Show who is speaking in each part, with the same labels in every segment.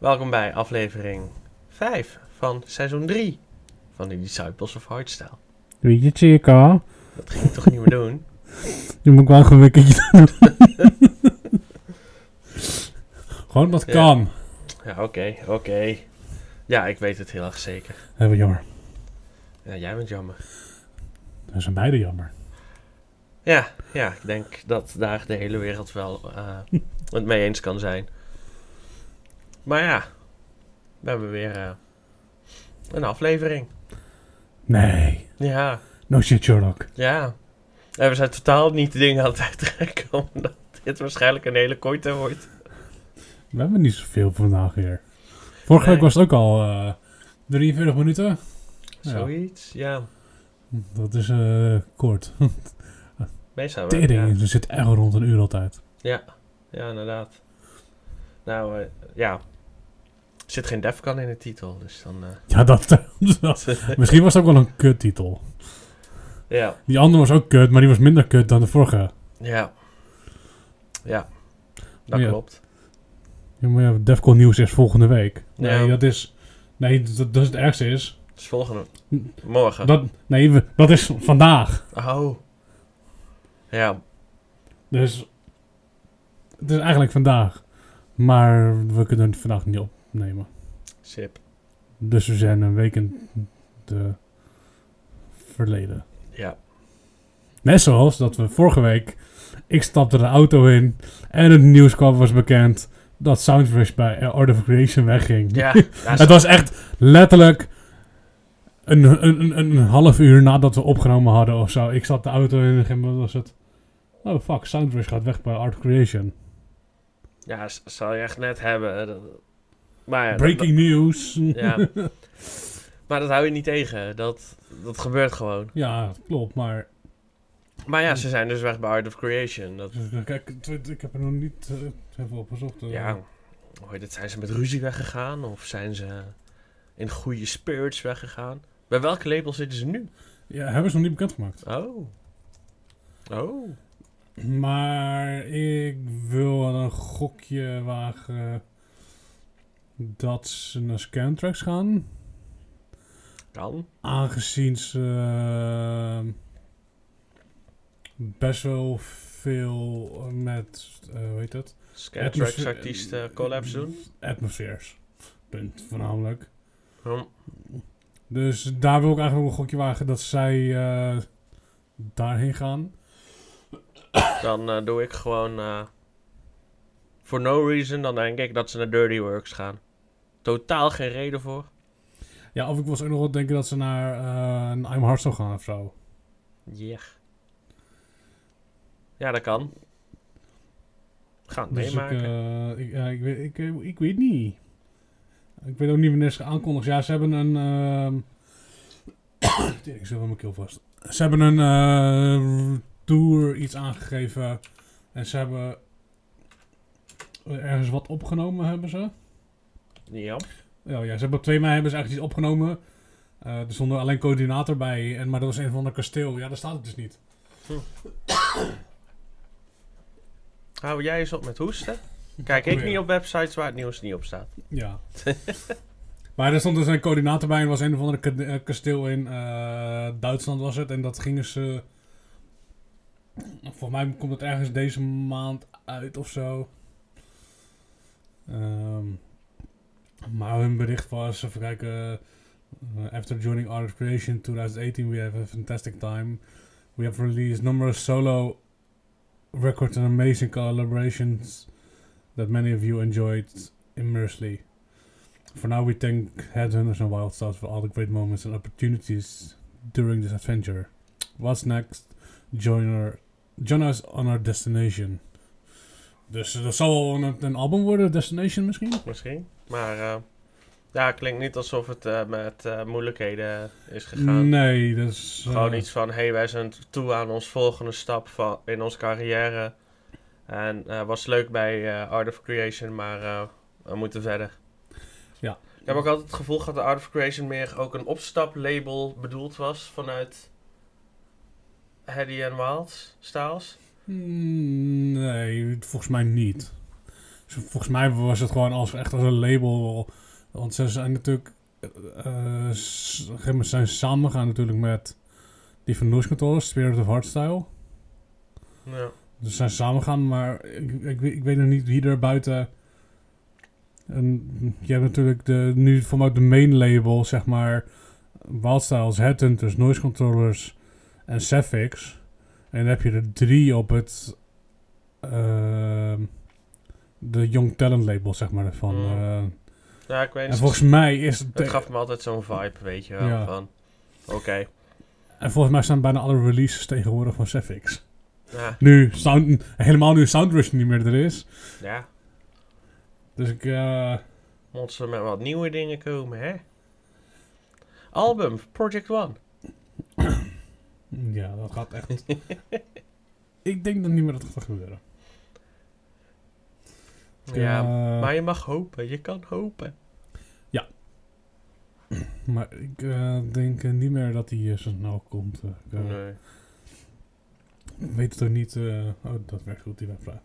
Speaker 1: Welkom bij aflevering 5 van seizoen 3 van de Disciples of Hardstyle.
Speaker 2: Doe je circa?
Speaker 1: Dat ging ik toch niet meer doen?
Speaker 2: Nu moet ik wel een wikkertje doen. Gewoon wat
Speaker 1: Ja.
Speaker 2: kan.
Speaker 1: Ja, oké, oké. Ja, ik weet het heel erg zeker.
Speaker 2: Heel jammer.
Speaker 1: Ja, jij bent jammer.
Speaker 2: Dat zijn beide jammer.
Speaker 1: Ja, ja, ik denk dat daar de hele wereld wel eh, het mee eens kan zijn. Maar ja, we hebben weer eh, een aflevering.
Speaker 2: Nee.
Speaker 1: Ja,
Speaker 2: No shit, Sherlock.
Speaker 1: ja. En we zijn totaal niet de dingen aan het uittrekken, omdat dit waarschijnlijk een hele korte wordt.
Speaker 2: We hebben niet zoveel vandaag weer. Vorige
Speaker 1: Nee.
Speaker 2: week was het ook al eh 43 minuten.
Speaker 1: Zoiets, ja.
Speaker 2: Dat is eh, kort.
Speaker 1: Meestal wel,
Speaker 2: Tering,
Speaker 1: ja.
Speaker 2: er zit echt rond een uur altijd.
Speaker 1: Ja, ja, inderdaad. Nou, ja. Er zit geen Defcon in de titel, dus dan... eh,
Speaker 2: Ja, dat, dat- Misschien was het ook wel een kuttitel.
Speaker 1: ja,
Speaker 2: Die andere was ook kut, maar die was minder kut dan de vorige.
Speaker 1: ja. Ja, dat klopt.
Speaker 2: Ja, maar ja, Defcon nieuws is volgende week. Nee,
Speaker 1: Ja.
Speaker 2: dat is... Nee, dat, dat is het ergste is...
Speaker 1: Het is volgende... Morgen.
Speaker 2: Dat, nee, dat is vandaag.
Speaker 1: Oh. Ja,
Speaker 2: Dus het is eigenlijk vandaag. Maar we kunnen het vandaag niet opnemen.
Speaker 1: sip.
Speaker 2: Dus we zijn een week in de verleden.
Speaker 1: Ja.
Speaker 2: Net zoals dat we vorige week... Ik stapte de auto in en het nieuws kwam was bekend... dat Soundwish bij Art of Creation wegging.
Speaker 1: Ja,
Speaker 2: Het was echt letterlijk een, een, een, half uur nadat we opgenomen hadden of zo. Ik zat de auto in en op een gegeven moment was het... Oh fuck, Soundwish gaat weg bij Art of Creation.
Speaker 1: ja, zal je echt net hebben. Dat- Maar
Speaker 2: Breaking news.
Speaker 1: dat- ja. Maar dat hou je niet tegen. Dat, dat gebeurt gewoon.
Speaker 2: Ja, klopt, maar...
Speaker 1: Maar ja, ze zijn dus weg bij Art of Creation. Dat,
Speaker 2: Kijk, het- ik heb er nog niet uh, even opgezocht. eh.
Speaker 1: ja, hoor je dat, zijn ze met ruzie weggegaan? Of zijn ze in goede spirits weggegaan? Bij welke label zitten ze nu?
Speaker 2: ja, hebben ze nog niet bekendgemaakt.
Speaker 1: Oh. Oh.
Speaker 2: Maar ik wil een gokje wagen dat ze naar Scantrax gaan.
Speaker 1: Kan.
Speaker 2: Aangezien ze eh, best wel veel met, eh hoe heet het?
Speaker 1: Scantrax artiesten collabs doen.
Speaker 2: Atmospheres. Punt, voornamelijk. Dus daar wil ik eigenlijk wel een gokje wagen dat zij eh, daarheen gaan.
Speaker 1: Dan eh, doe ik gewoon... eh for no reason, dan denk ik dat ze naar Dirty Works gaan. Totaal geen reden voor.
Speaker 2: Ja, of ik was ook nog wel denken dat ze naar eh, I'm Hardstyle gaan of zo.
Speaker 1: Ja. Ja, dat kan. Gaan het
Speaker 2: Dus ik,
Speaker 1: meemaken.
Speaker 2: eh, ik, ja, ik, weet, ik, eh, ik weet niet. Ik weet ook niet wanneer ze aankondigen. Ja, ze hebben een... ehm ik zit wel mijn keel vast. Ze hebben een tour iets aangegeven. En ze hebben ergens wat opgenomen, hebben ze.
Speaker 1: Ja.
Speaker 2: Ja, ja, ze hebben op 2 mei hebben ze eigenlijk iets opgenomen. Eh, er stond alleen coördinator bij. En, maar dat was een van de kasteel. Ja, daar staat het dus niet.
Speaker 1: Hou jij eens op met hoesten? Kijk ik niet op websites waar het nieuws niet op staat.
Speaker 2: Ja. maar er stond dus een coördinator bij en was een of andere eh, kasteel in eh, Duitsland was het. En dat gingen ze... Volgens mij komt het ergens deze maand uit of zo. Ehm, maar hun bericht was, even kijken... eh, after joining Art of Creation 2018 we have a fantastic time. We have released numerous solo records and amazing collaborations that many of you enjoyed immensely. For now, we thank Headhunters and Wild Stars for all the great moments and opportunities during this adventure. What's next? Join, our, join us on our destination. Dus eh, dat zal wel een, een album worden, Destination misschien?
Speaker 1: Misschien. Maar eh, ja, het klinkt niet alsof het eh, met eh, moeilijkheden is gegaan.
Speaker 2: Nee, dat is...
Speaker 1: Gewoon iets van, hey, wij zijn toe aan ons volgende stap van, in onze carrière. En was leuk bij Art of Creation, maar we moeten verder.
Speaker 2: Ja.
Speaker 1: Ik heb ook altijd het gevoel gehad dat Art of Creation meer ook een opstaplabel bedoeld was vanuit Hedy and Wild Styles.
Speaker 2: mm, Nee, volgens mij niet. Dus volgens mij was het gewoon als, echt als een label. Want ze zijn natuurlijk... eh, gegeven moment zijn ze samengegaan natuurlijk met die van Noise Controllers, Spirit of Hardstyle.
Speaker 1: Ja.
Speaker 2: Dus ze zijn samengegaan, maar ik, ik, weet- ik weet nog niet wie er buiten... En je hebt natuurlijk de, nu vanuit de main label, zeg maar... Wildstyles, Headhunters, Noise Controllers en Saphix. En dan heb je er drie op het... ehm, de Young Talent label, zeg maar. Van,
Speaker 1: Mm.
Speaker 2: eh,
Speaker 1: ja, ik weet
Speaker 2: en volgens mij is het...
Speaker 1: Het gaf me altijd zo'n vibe, weet je wel.
Speaker 2: Ja.
Speaker 1: Van, oké.
Speaker 2: En volgens mij staan bijna alle releases tegenwoordig van Saphix.
Speaker 1: Ja,
Speaker 2: Nu, sound, helemaal nu Soundrush niet meer er is.
Speaker 1: ja.
Speaker 2: Dus ik... eh,
Speaker 1: Moeten ze met wat nieuwe dingen komen, hè? Album, Project One.
Speaker 2: Ja, dat gaat echt. ik denk dat niet meer dat gaat gebeuren.
Speaker 1: Ja,
Speaker 2: Eh,
Speaker 1: maar je mag hopen. Je kan hopen.
Speaker 2: maar ik eh, denk eh, niet meer dat hij zo snel komt. ik,
Speaker 1: Nee.
Speaker 2: ik weet het ook niet. oh, dat werkt goed, die website.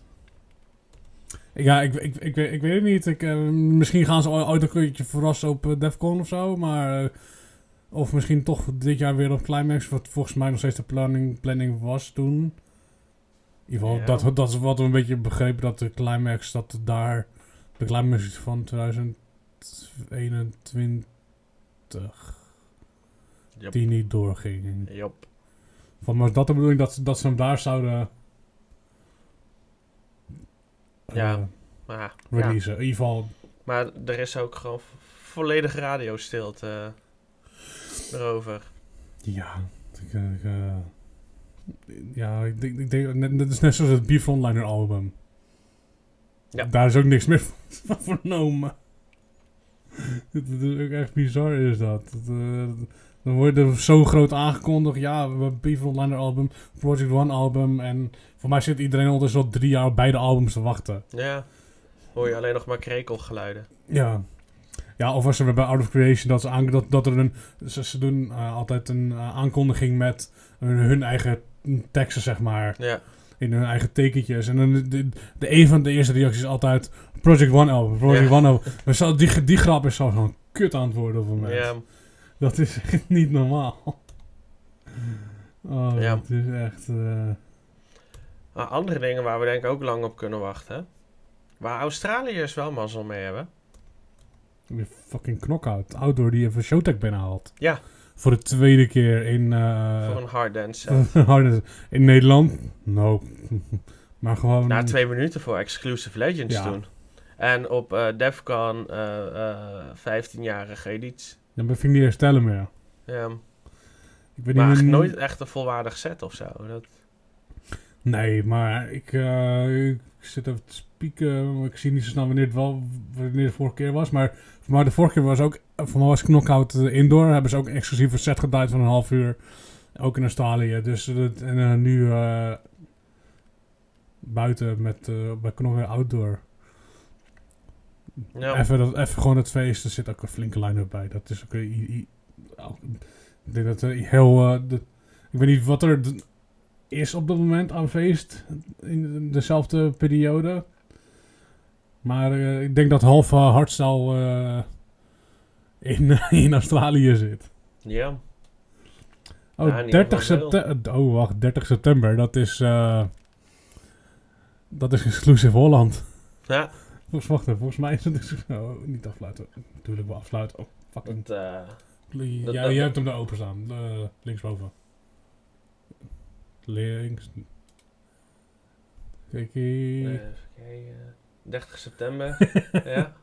Speaker 2: Ja, ik, ik, ik, weet- ik weet het niet. Ik, misschien gaan ze ooit een keertje verrassen op eh, Defcon of zo. Maar, of misschien toch dit jaar weer op Climax. Wat volgens mij nog steeds de planning, planning was toen. In ieder geval,
Speaker 1: Ja.
Speaker 2: dat, dat is wat we een beetje begrepen. Dat de Climax, dat daar... De Climax van 2021...
Speaker 1: Yep.
Speaker 2: Die niet doorging.
Speaker 1: Jop.
Speaker 2: Van, maar dat de bedoeling dat, ze- dat ze hem daar zouden...
Speaker 1: Ja.
Speaker 2: eh,
Speaker 1: Maar, ja.
Speaker 2: releasen. In ieder geval,
Speaker 1: maar er is ook gewoon vo- volledig radiostilte eh, erover.
Speaker 2: ja. Ik, ik, eh, ja, ik denk, ik denk net, dat is net zoals het B-Frontliner album.
Speaker 1: Ja.
Speaker 2: Daar is ook niks meer van vernomen. Het is ook echt bizar is dat. Het, eh, dan wordt er zo groot aangekondigd. Ja, we hebben album, Project One album. En voor mij zit iedereen ondertussen al drie jaar op beide albums te wachten.
Speaker 1: Ja. Hoor je alleen nog maar krekelgeluiden.
Speaker 2: Ja. Ja, of als ze bij Out of Creation dat ze aan, dat, dat er een. Ze, ze doen eh, altijd een eh, aankondiging met hun, hun eigen teksten, zeg maar.
Speaker 1: Ja.
Speaker 2: In hun eigen tekentjes. En dan de, de, de een van de eerste reacties is altijd Project One album, Project. One album. Maar zo, die, die grap is zo gewoon kut worden op het moment.
Speaker 1: Ja.
Speaker 2: Dat is echt niet normaal. Oh,
Speaker 1: Ja.
Speaker 2: het is echt. eh,
Speaker 1: Maar andere dingen waar we denk ik ook lang op kunnen wachten. Waar Australiërs wel mazzel mee hebben.
Speaker 2: die fucking knockout. Outdoor die even Showtech binnenhaalt.
Speaker 1: Ja.
Speaker 2: Voor de tweede keer in. eh,
Speaker 1: voor een hard dance.
Speaker 2: In Nederland? No. maar gewoon...
Speaker 1: Na twee minuten voor Exclusive Legends
Speaker 2: Ja.
Speaker 1: doen. En op eh Defcon eh 15-jarige editie.
Speaker 2: Dan ben ik niet herstellen meer.
Speaker 1: Ja.
Speaker 2: Ik
Speaker 1: Maar
Speaker 2: niet meer-
Speaker 1: nooit echt een volwaardig set of zo. Dat,
Speaker 2: Nee, maar ik, eh, ik zit even te spieken. maar Ik zie niet zo snel wanneer het wel wanneer de vorige keer was. Maar mij de vorige keer was ook... Voor mij was Knockout eh, Indoor. Hebben ze ook een exclusieve set gedraaid van een half uur. Ook in Australië. Dus dat, en eh, nu eh, buiten met eh bij Knockout Outdoor.
Speaker 1: ja.
Speaker 2: Even, dat, even gewoon het feest, er zit ook een flinke line-up bij. Dat is ook... oh, ik denk dat heel... eh, de- ik weet niet wat er is op dat moment aan feest. In dezelfde periode. Maar eh, ik denk dat half uh, hardstyle eh, in, in Australië zit.
Speaker 1: ja.
Speaker 2: Oh,
Speaker 1: Ja, in ieder
Speaker 2: 30
Speaker 1: geval
Speaker 2: september. Oh, wacht. 30 september. Dat is... eh, dat is exclusive Holland.
Speaker 1: Ja.
Speaker 2: Volgens, wacht even, volgens mij is het... dus- Oh, niet afsluiten. Natuurlijk wel afsluiten. Oh, fucking...
Speaker 1: Dat, eh, Dat-
Speaker 2: jij
Speaker 1: dat-
Speaker 2: hebt hem daar openstaan. Uh, linksboven. Links. Kijk
Speaker 1: eh,
Speaker 2: hier.
Speaker 1: even kijken. 30 september. ja.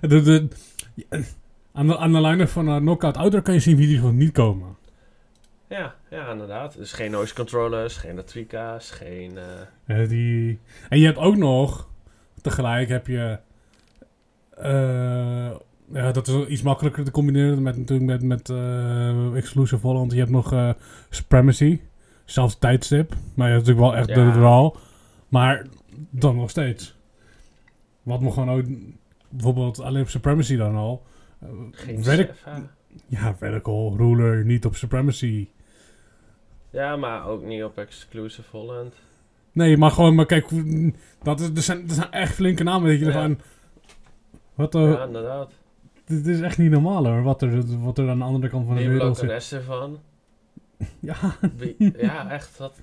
Speaker 2: De, de, aan de, aan de line van uh, Knockout Outdoor kan je zien wie die gewoon niet komen.
Speaker 1: Ja, ja, inderdaad. Dus geen noise controllers, geen Atrica's, geen... eh,
Speaker 2: Eh, die, en je hebt ook nog, tegelijk heb je, eh, ja, dat is iets makkelijker te combineren met natuurlijk met, met eh, Exclusive Holland. Je hebt nog eh Supremacy, zelfs tijdstip, maar je hebt natuurlijk wel echt
Speaker 1: Ja.
Speaker 2: de verhaal. Maar dan nog steeds. Wat me gewoon ook, bijvoorbeeld alleen op Supremacy dan al. Eh,
Speaker 1: geen
Speaker 2: werk,
Speaker 1: Sefa.
Speaker 2: ja, Vertical, Ruler, niet op Supremacy.
Speaker 1: Ja, maar ook niet op Exclusive Holland.
Speaker 2: Nee, maar gewoon, maar kijk, dat is, er, zijn, er zijn echt flinke namen dat je
Speaker 1: Ja.
Speaker 2: ervan... Wat, er,
Speaker 1: Ja, inderdaad.
Speaker 2: dit is echt niet normaal hoor, wat er, wat er aan de andere kant van de wereld
Speaker 1: ook
Speaker 2: zit.
Speaker 1: een S ervan.
Speaker 2: Ja,
Speaker 1: Wie- Ja, echt. Dat,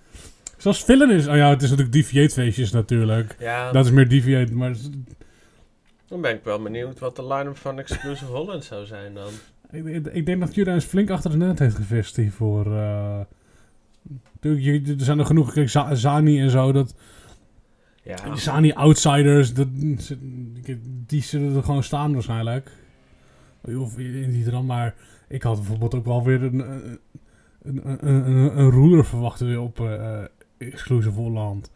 Speaker 2: zoals Villain is... Oh ja, het is natuurlijk Deviate feestjes natuurlijk.
Speaker 1: ja,
Speaker 2: Dat is meer Deviate, maar...
Speaker 1: dan ben ik wel benieuwd wat de line-up van Exclusive Holland zou zijn dan.
Speaker 2: Ik, ik, ik denk dat Jura eens flink achter de net heeft gevist hiervoor. eh Natuurlijk, er zijn er genoeg, kijk, Zani en zo, dat...
Speaker 1: Ja,
Speaker 2: Zani Outsiders, dat, die zullen er gewoon staan waarschijnlijk. Of niet dan, maar ik had bijvoorbeeld ook wel weer een, een, een, een, een, roer verwacht weer op eh Exclusive Holland.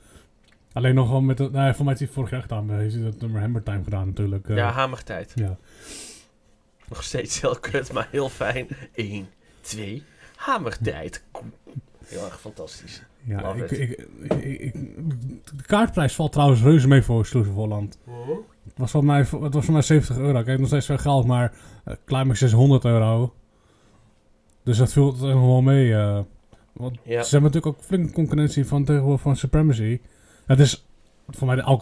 Speaker 2: Alleen nog wel met... de- Nou, voor mij heeft hij het vorig jaar gedaan. Heeft hij dat nummer Hammer Time gedaan natuurlijk. eh.
Speaker 1: ja hamertijd.
Speaker 2: ja.
Speaker 1: Nog steeds heel kut, maar heel fijn. 1, 2, hamertijd. Heel erg fantastisch.
Speaker 2: Ja, ik, ik, ik, ik- de kaartprijs valt trouwens reuze mee voor Exclusive Holland. Het was voor mij, het was voor mij 70 euro. Kijk, nog steeds veel geld, maar uh, klein maar 600 euro. Dus dat viel er nog wel mee. eh. want
Speaker 1: Ja.
Speaker 2: ze hebben natuurlijk ook flinke concurrentie van tegenwoordig van Supremacy. Het is voor mij de,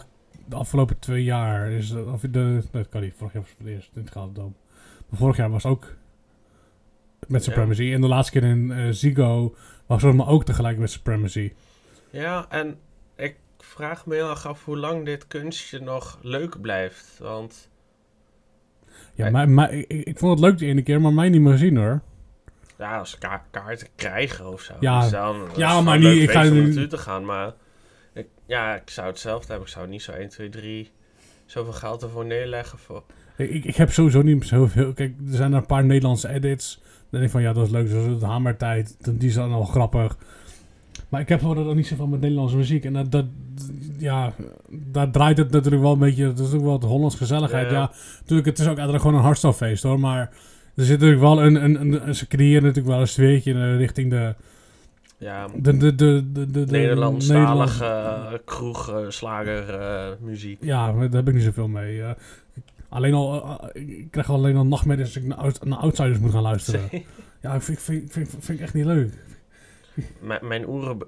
Speaker 2: afgelopen twee jaar is de, of de, nee, dat kan niet. Vorig jaar was het voor het eerst in het Gouden Maar vorig jaar was het ook met
Speaker 1: Ja.
Speaker 2: Supremacy. En de laatste keer in eh Zigo was het maar ook tegelijk met Supremacy.
Speaker 1: Ja, en ik vraag me heel erg af hoe lang dit kunstje nog leuk blijft. Want
Speaker 2: Ja, maar, maar ik, ik vond het leuk de ene keer, maar mij niet meer zien hoor.
Speaker 1: ja, als ka kaarten krijgen of zo.
Speaker 2: Ja.
Speaker 1: dus dan,
Speaker 2: Ja, maar niet- ik ga
Speaker 1: om
Speaker 2: nu-
Speaker 1: naartoe te gaan. Maar ja, ik zou hetzelfde hebben. Ik zou niet zo 1, 2, 3 zoveel geld ervoor neerleggen. Voor.
Speaker 2: Ik, ik, heb sowieso niet zoveel. Kijk, er zijn er een paar Nederlandse edits. Dan denk ik van ja, dat is leuk. Zoals het Hamertijd. dan- Die zijn al grappig. Maar ik heb gewoon ook niet zoveel met Nederlandse muziek. En dat, dat, ja, daar draait het natuurlijk wel een beetje. Dat is ook wel het Hollands gezelligheid.
Speaker 1: Ja.
Speaker 2: Ja, natuurlijk, het is ook eigenlijk gewoon een hardstylefeest hoor. Maar er zit natuurlijk wel een. een, een, een- ze creëren natuurlijk wel een sfeertje eh, richting de.
Speaker 1: Ja,
Speaker 2: de, de, de, de, de, de
Speaker 1: Nederlandstalige kroeg, uh, slager, uh, muziek.
Speaker 2: Ja, daar heb ik niet zoveel mee. Uh, alleen al, uh, ik krijg alleen al nachtmerries als ik naar, out, naar Outsiders moet gaan luisteren. ja, ik vind, vind, vind, vind, ik echt niet leuk.
Speaker 1: M mijn oren,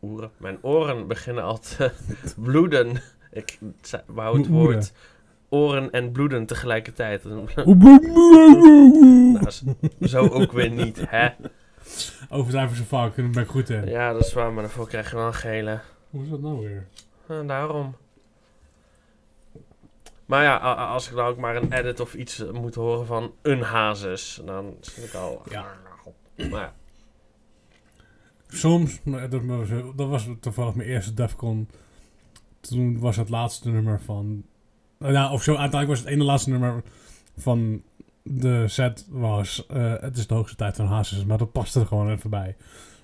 Speaker 1: oren, mijn oren beginnen al te bloeden. Ik wou het woord oren en bloeden tegelijkertijd. nou, zo ook weer niet, hè?
Speaker 2: Overdrijven ze vaak, daar ben ik goed in.
Speaker 1: Ja, dat is waar, maar daarvoor krijg je wel een gele.
Speaker 2: Hoe is dat nou weer?
Speaker 1: En daarom. Maar ja, als ik dan ook maar een edit of iets moet horen van een hazes, dan zit ik al...
Speaker 2: Ja.
Speaker 1: Maar ja.
Speaker 2: Soms, dat, dat was toevallig mijn eerste Defcon. Toen was het laatste nummer van... Ja, of zo, uiteindelijk was het ene laatste nummer van de set was... Uh, het is de hoogste tijd van hazes, maar dat paste er gewoon even bij.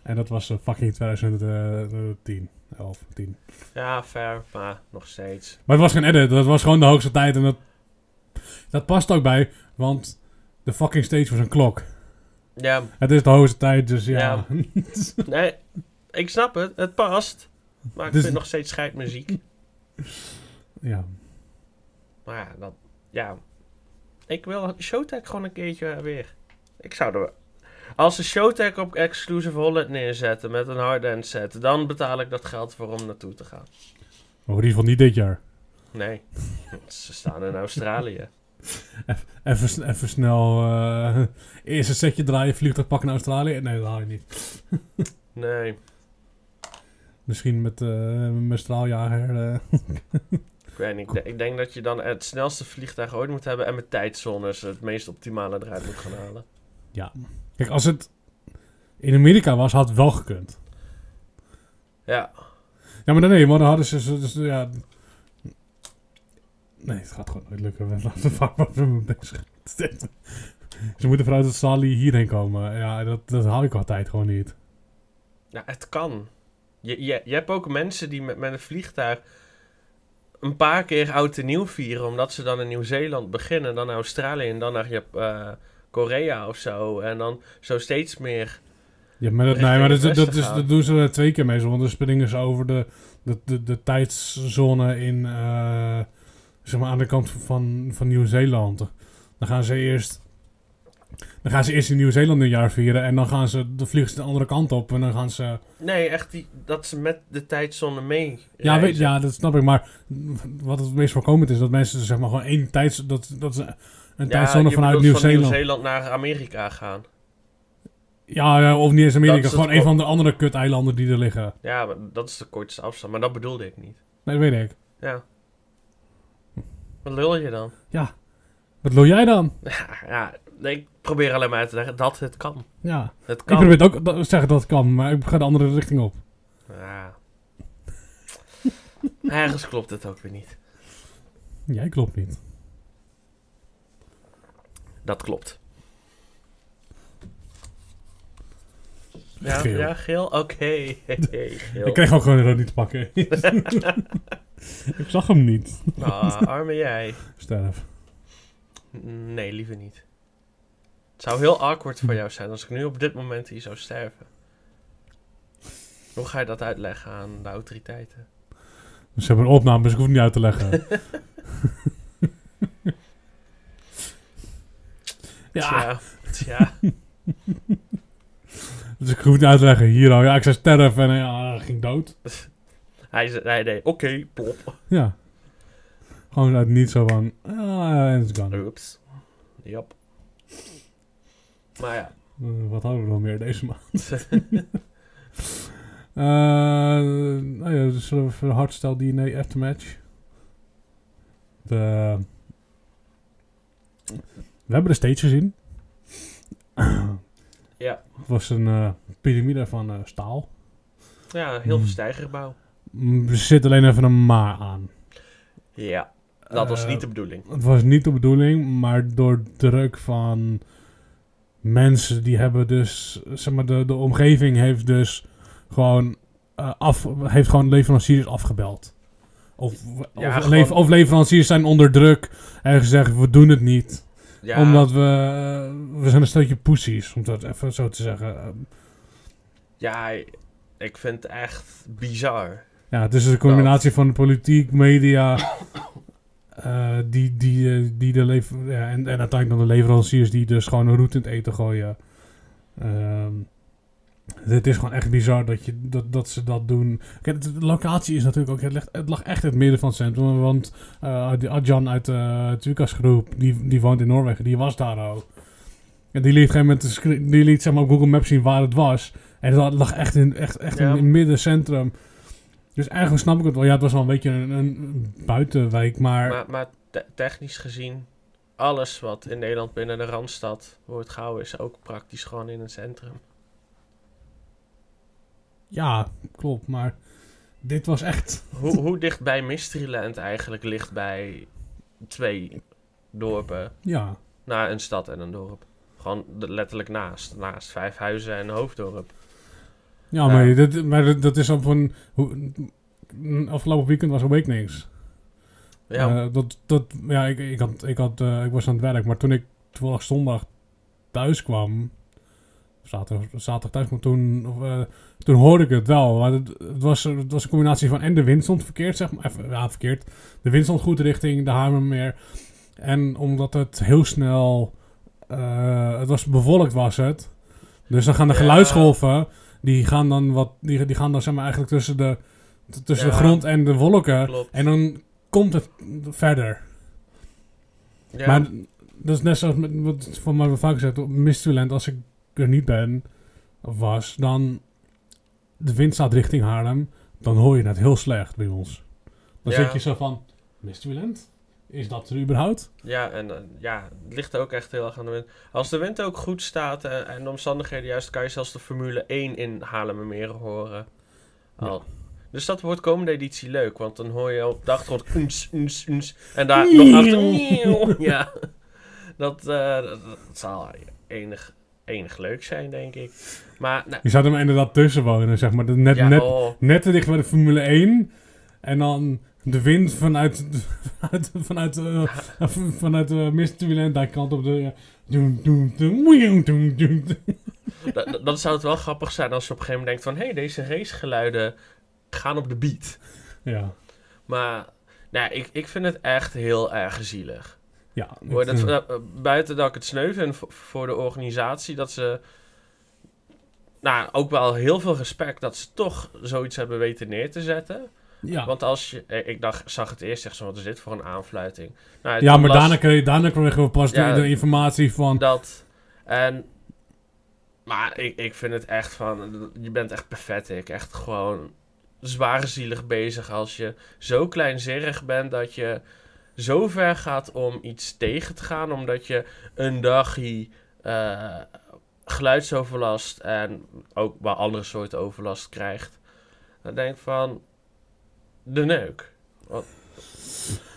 Speaker 2: En dat was uh, fucking 2010. 11, 10.
Speaker 1: Ja, fair, maar nog steeds.
Speaker 2: Maar het was geen edit, dat was gewoon de hoogste tijd. En dat, dat past ook bij, want de fucking stage was een klok.
Speaker 1: Ja.
Speaker 2: Het is de hoogste tijd, dus ja.
Speaker 1: ja. nee, ik snap het, het past. Maar ik dus, vind nog steeds scheidmuziek.
Speaker 2: Ja.
Speaker 1: Maar ja, dat, ja. Ik wil Showtech gewoon een keertje weer. Ik zou er als ze Showtech op Exclusive Holland neerzetten met een hardend set, dan betaal ik dat geld voor om naartoe te gaan.
Speaker 2: Maar in ieder geval niet dit jaar.
Speaker 1: Nee, ze staan in Australië.
Speaker 2: Even, even snel uh, eerst een setje draaien, vliegtuig pakken naar Australië. Nee, dat haal je niet.
Speaker 1: nee.
Speaker 2: Misschien met uh, mijn straaljager. Uh.
Speaker 1: ik niet. Ik denk dat je dan het snelste vliegtuig ooit moet hebben en met tijdzones het meest optimale eruit moet gaan halen.
Speaker 2: Ja. Kijk, als het in Amerika was, had het wel gekund.
Speaker 1: Ja.
Speaker 2: Ja, maar nee, maar dan hadden ze... Dus, ja... Nee, het gaat gewoon nooit lukken. We laten vaak wat mee bezig. Ze moeten vanuit het Sali hierheen komen. Ja, dat, dat haal ik altijd gewoon niet.
Speaker 1: Ja, het kan. Je, je, je hebt ook mensen die met, met een vliegtuig een paar keer oud en nieuw vieren, omdat ze dan in Nieuw-Zeeland beginnen, dan naar Australië en dan naar Jap uh, Korea of zo. En dan zo steeds meer.
Speaker 2: Ja, maar dat, nee, maar dat, dat, dat, is, dat doen ze er twee keer mee. Want dan springen ze over de, de, de, de tijdszone in, uh, zeg maar aan de kant van, van Nieuw-Zeeland. Dan gaan ze eerst Dan gaan ze eerst in Nieuw-Zeeland een jaar vieren en dan gaan ze, dan vliegen ze de andere kant op en dan gaan ze...
Speaker 1: Nee, echt die, dat ze met de tijdzone mee
Speaker 2: Ja, weet, ja, dat snap ik, maar wat het meest voorkomend is, dat mensen zeg maar gewoon één tijds... Dat, dat ze een
Speaker 1: Ja,
Speaker 2: tijdzone vanuit
Speaker 1: van
Speaker 2: Nieuw-Zeeland...
Speaker 1: Nieuw-Zeeland naar Amerika gaan.
Speaker 2: ja, ja, of niet eens Amerika, gewoon een van de andere kut-eilanden die er liggen.
Speaker 1: Ja, maar dat is de kortste afstand, maar dat bedoelde ik niet.
Speaker 2: Nee, dat weet ik.
Speaker 1: Ja. Wat lul je dan?
Speaker 2: Wat wil jij dan?
Speaker 1: Ja, nee, ik probeer alleen maar uit te leggen dat het kan.
Speaker 2: Ja,
Speaker 1: Het
Speaker 2: ik
Speaker 1: kan.
Speaker 2: probeer het ook te zeggen dat het kan, maar ik ga de andere richting op.
Speaker 1: Ja. Ergens klopt het ook weer niet.
Speaker 2: Jij klopt niet.
Speaker 1: Dat klopt. Ja,
Speaker 2: Geel.
Speaker 1: ja geel? Oké. Hey.
Speaker 2: Ik kreeg ook gewoon rood niet te pakken. ik zag hem niet.
Speaker 1: Ah, arme jij.
Speaker 2: Sterf.
Speaker 1: Nee, liever niet. Het zou heel awkward voor jou zijn als ik nu op dit moment hier zou sterven. Hoe ga je dat uitleggen aan de autoriteiten?
Speaker 2: Dus ze hebben een opname, dus ik hoef het niet uit te leggen. ja,
Speaker 1: Tja,
Speaker 2: dus ik hoef het niet uit te leggen. Hier al, ja, ik zou sterven en ja, ging dood.
Speaker 1: Hij zei, hij deed, oké, plop.
Speaker 2: Ja. Gewoon uit niet zo van, ah, it's gone.
Speaker 1: Oeps. Jap. Maar ja.
Speaker 2: Eh, wat hadden we nog meer deze maand? Eh, nou ja, dus voor hardstyle DNA aftermatch. De, we hebben de stage gezien.
Speaker 1: ja.
Speaker 2: Het was een eh, piramide van staal.
Speaker 1: ja, heel
Speaker 2: Hmm.
Speaker 1: veel stijgerbouw.
Speaker 2: Mm, Er zit alleen even een maar aan.
Speaker 1: Ja, dat was niet de bedoeling.
Speaker 2: Het was niet de bedoeling, maar door druk van mensen die hebben dus, zeg maar, de, de omgeving heeft dus gewoon eh, af, heeft gewoon leveranciers afgebeld. Of,
Speaker 1: Ja,
Speaker 2: of,
Speaker 1: gewoon-
Speaker 2: lever- of leveranciers zijn onder druk en gezegd, we doen het niet.
Speaker 1: Ja,
Speaker 2: Omdat we, eh, we zijn een stukje poesies, om dat even zo te zeggen.
Speaker 1: Ja, ik vind het echt bizar.
Speaker 2: Ja, het is een combinatie van de politiek, media, eh, die, die, eh, die de lever ja, en, en uiteindelijk dan de leveranciers die dus gewoon een route in het eten gooien. Ehm het is gewoon echt bizar dat, je, dat, dat ze dat doen. Kijk, de, locatie is natuurlijk ook, het, ligt, het lag echt in het midden van het centrum. Want eh die Adjan uit de Tukas groep, die, die woont in Noorwegen, die was daar ook. En die liet, moment de die liet zeg maar, op Google Maps zien waar het was. En dat lag echt in, echt, echt
Speaker 1: Ja.
Speaker 2: in het middencentrum. Dus eigenlijk snap ik het wel. Ja, het was wel een beetje een, een buitenwijk, maar,
Speaker 1: Maar, maar te- technisch gezien, alles wat in Nederland binnen de Randstad wordt gehouden, is ook praktisch gewoon in het centrum.
Speaker 2: ja, klopt. Maar dit was echt...
Speaker 1: Hoe, hoe dicht bij Mysteryland eigenlijk ligt bij twee dorpen?
Speaker 2: Ja,
Speaker 1: Na een stad en een dorp. Gewoon letterlijk naast. Naast vijf huizen en een hoofddorp.
Speaker 2: Ja, maar, dit, maar dat- is op een... Hoe, afgelopen weekend was Awakenings.
Speaker 1: Ja,
Speaker 2: Eh, dat, dat, ja, ik, ik, had, ik, had, eh, ik was aan het werk, maar toen ik toevallig zondag thuis kwam, zaterdag, zaterdag thuis kwam, toen, of, eh, toen hoorde ik het wel. Maar het, het, was, het was een combinatie van en de wind stond verkeerd, zeg maar. Even, ja, verkeerd. De wind stond goed richting de Hamermeer. En omdat het heel snel, eh, het was bewolkt was het. Dus dan gaan de geluidsgolven, die gaan dan wat, die, die gaan dan zeg maar eigenlijk tussen de, tussen de grond en de wolken.
Speaker 1: klopt.
Speaker 2: En dan komt het verder.
Speaker 1: Ja,
Speaker 2: Maar dat is net zoals met, wat van mij vaak gezegd, op als ik er niet ben, of was, dan de wind staat richting Haarlem, dan hoor je het heel slecht bij ons. Dan
Speaker 1: Ja.
Speaker 2: zit je zo van, Mysteryland? Is dat er überhaupt?
Speaker 1: Ja, en eh, ja, het ligt ook echt heel erg aan de wind. Als de wind ook goed staat en, en de omstandigheden juist, kan je zelfs de Formule 1 in Haarlemmermeer horen. Al. Dus dat wordt komende editie leuk, want dan hoor je op de achtergrond en daar nog achter... Ja, dat, eh, dat, dat zal enig, enig leuk zijn, denk ik. Maar, nou,
Speaker 2: Je zou maar inderdaad tussen wonen, zeg maar. Net,
Speaker 1: ja,
Speaker 2: net,
Speaker 1: oh,
Speaker 2: net te dicht bij de Formule 1. En dan de wind vanuit, vanuit, vanuit, eh, vanuit uh, Mysteryland, daar kant op de... ja, doen, doen, doen, doen, doen, doen.
Speaker 1: dat, zou het wel grappig zijn als je op een gegeven moment denkt van... hé, hey, deze racegeluiden gaan op de beat.
Speaker 2: Ja.
Speaker 1: Maar nou, ik, ik vind het echt heel erg zielig.
Speaker 2: Ja,
Speaker 1: Hoor, dat, eh, buiten dat ik het sneu vind voor, voor de organisatie, dat ze... Nou, ook wel heel veel respect dat ze toch zoiets hebben weten neer te zetten.
Speaker 2: Ja.
Speaker 1: Want als je... eh, Ik dacht, zag het eerst, zeg zo, wat is dit voor een aanfluiting? Nou,
Speaker 2: ja, maar
Speaker 1: las
Speaker 2: daarna, kreeg, daarna kregen we pas de-
Speaker 1: Ja.
Speaker 2: de, informatie van...
Speaker 1: Dat... En... Maar ik, ik vind het echt van... Je bent echt pathetic. Echt gewoon zwaarzielig bezig als je zo kleinzerig bent dat je zo ver gaat om iets tegen te gaan. Omdat je een dagje eh, geluidsoverlast en ook wel andere soorten overlast krijgt. Dan denk ik van... De neuk.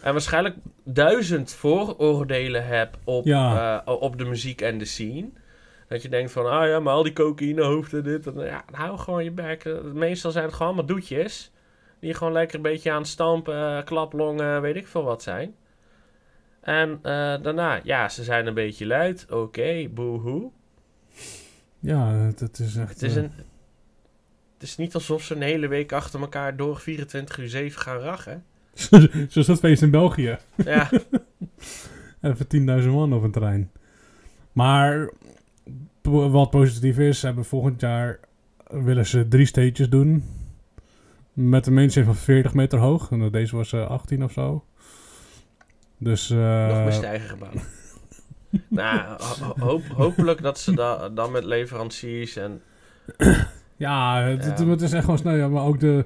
Speaker 1: En waarschijnlijk duizend vooroordelen heb op,
Speaker 2: Ja.
Speaker 1: eh, op de muziek en de scene. Dat je denkt van, ah ja, maar al die cocaïnehoofden, dit en ja, hou gewoon je bek. Meestal zijn het gewoon allemaal doetjes. Die gewoon lekker een beetje aan het stampen, eh, klaplongen, weet ik veel wat zijn. En eh, daarna, ja, ze zijn een beetje luid. Oké, boehoe.
Speaker 2: Ja, het, het is echt...
Speaker 1: Het is, een, het is niet alsof ze een hele week achter elkaar door 24 uur 7 gaan rachen.
Speaker 2: Zoals dat feest in België.
Speaker 1: Ja,
Speaker 2: Even 10.000 man op een trein. Maar wat positief is, ze hebben volgend jaar willen ze drie stages doen. Met een mainstage van 40 meter hoog. En deze was eh 18 of zo. Dus eh,
Speaker 1: nog bestijgen gebouw. nou, ho- ho- hoop, hopelijk dat ze da dan met leveranciers en...
Speaker 2: ja, het, het-
Speaker 1: Ja.
Speaker 2: het is echt gewoon snel. Ja, maar ook de.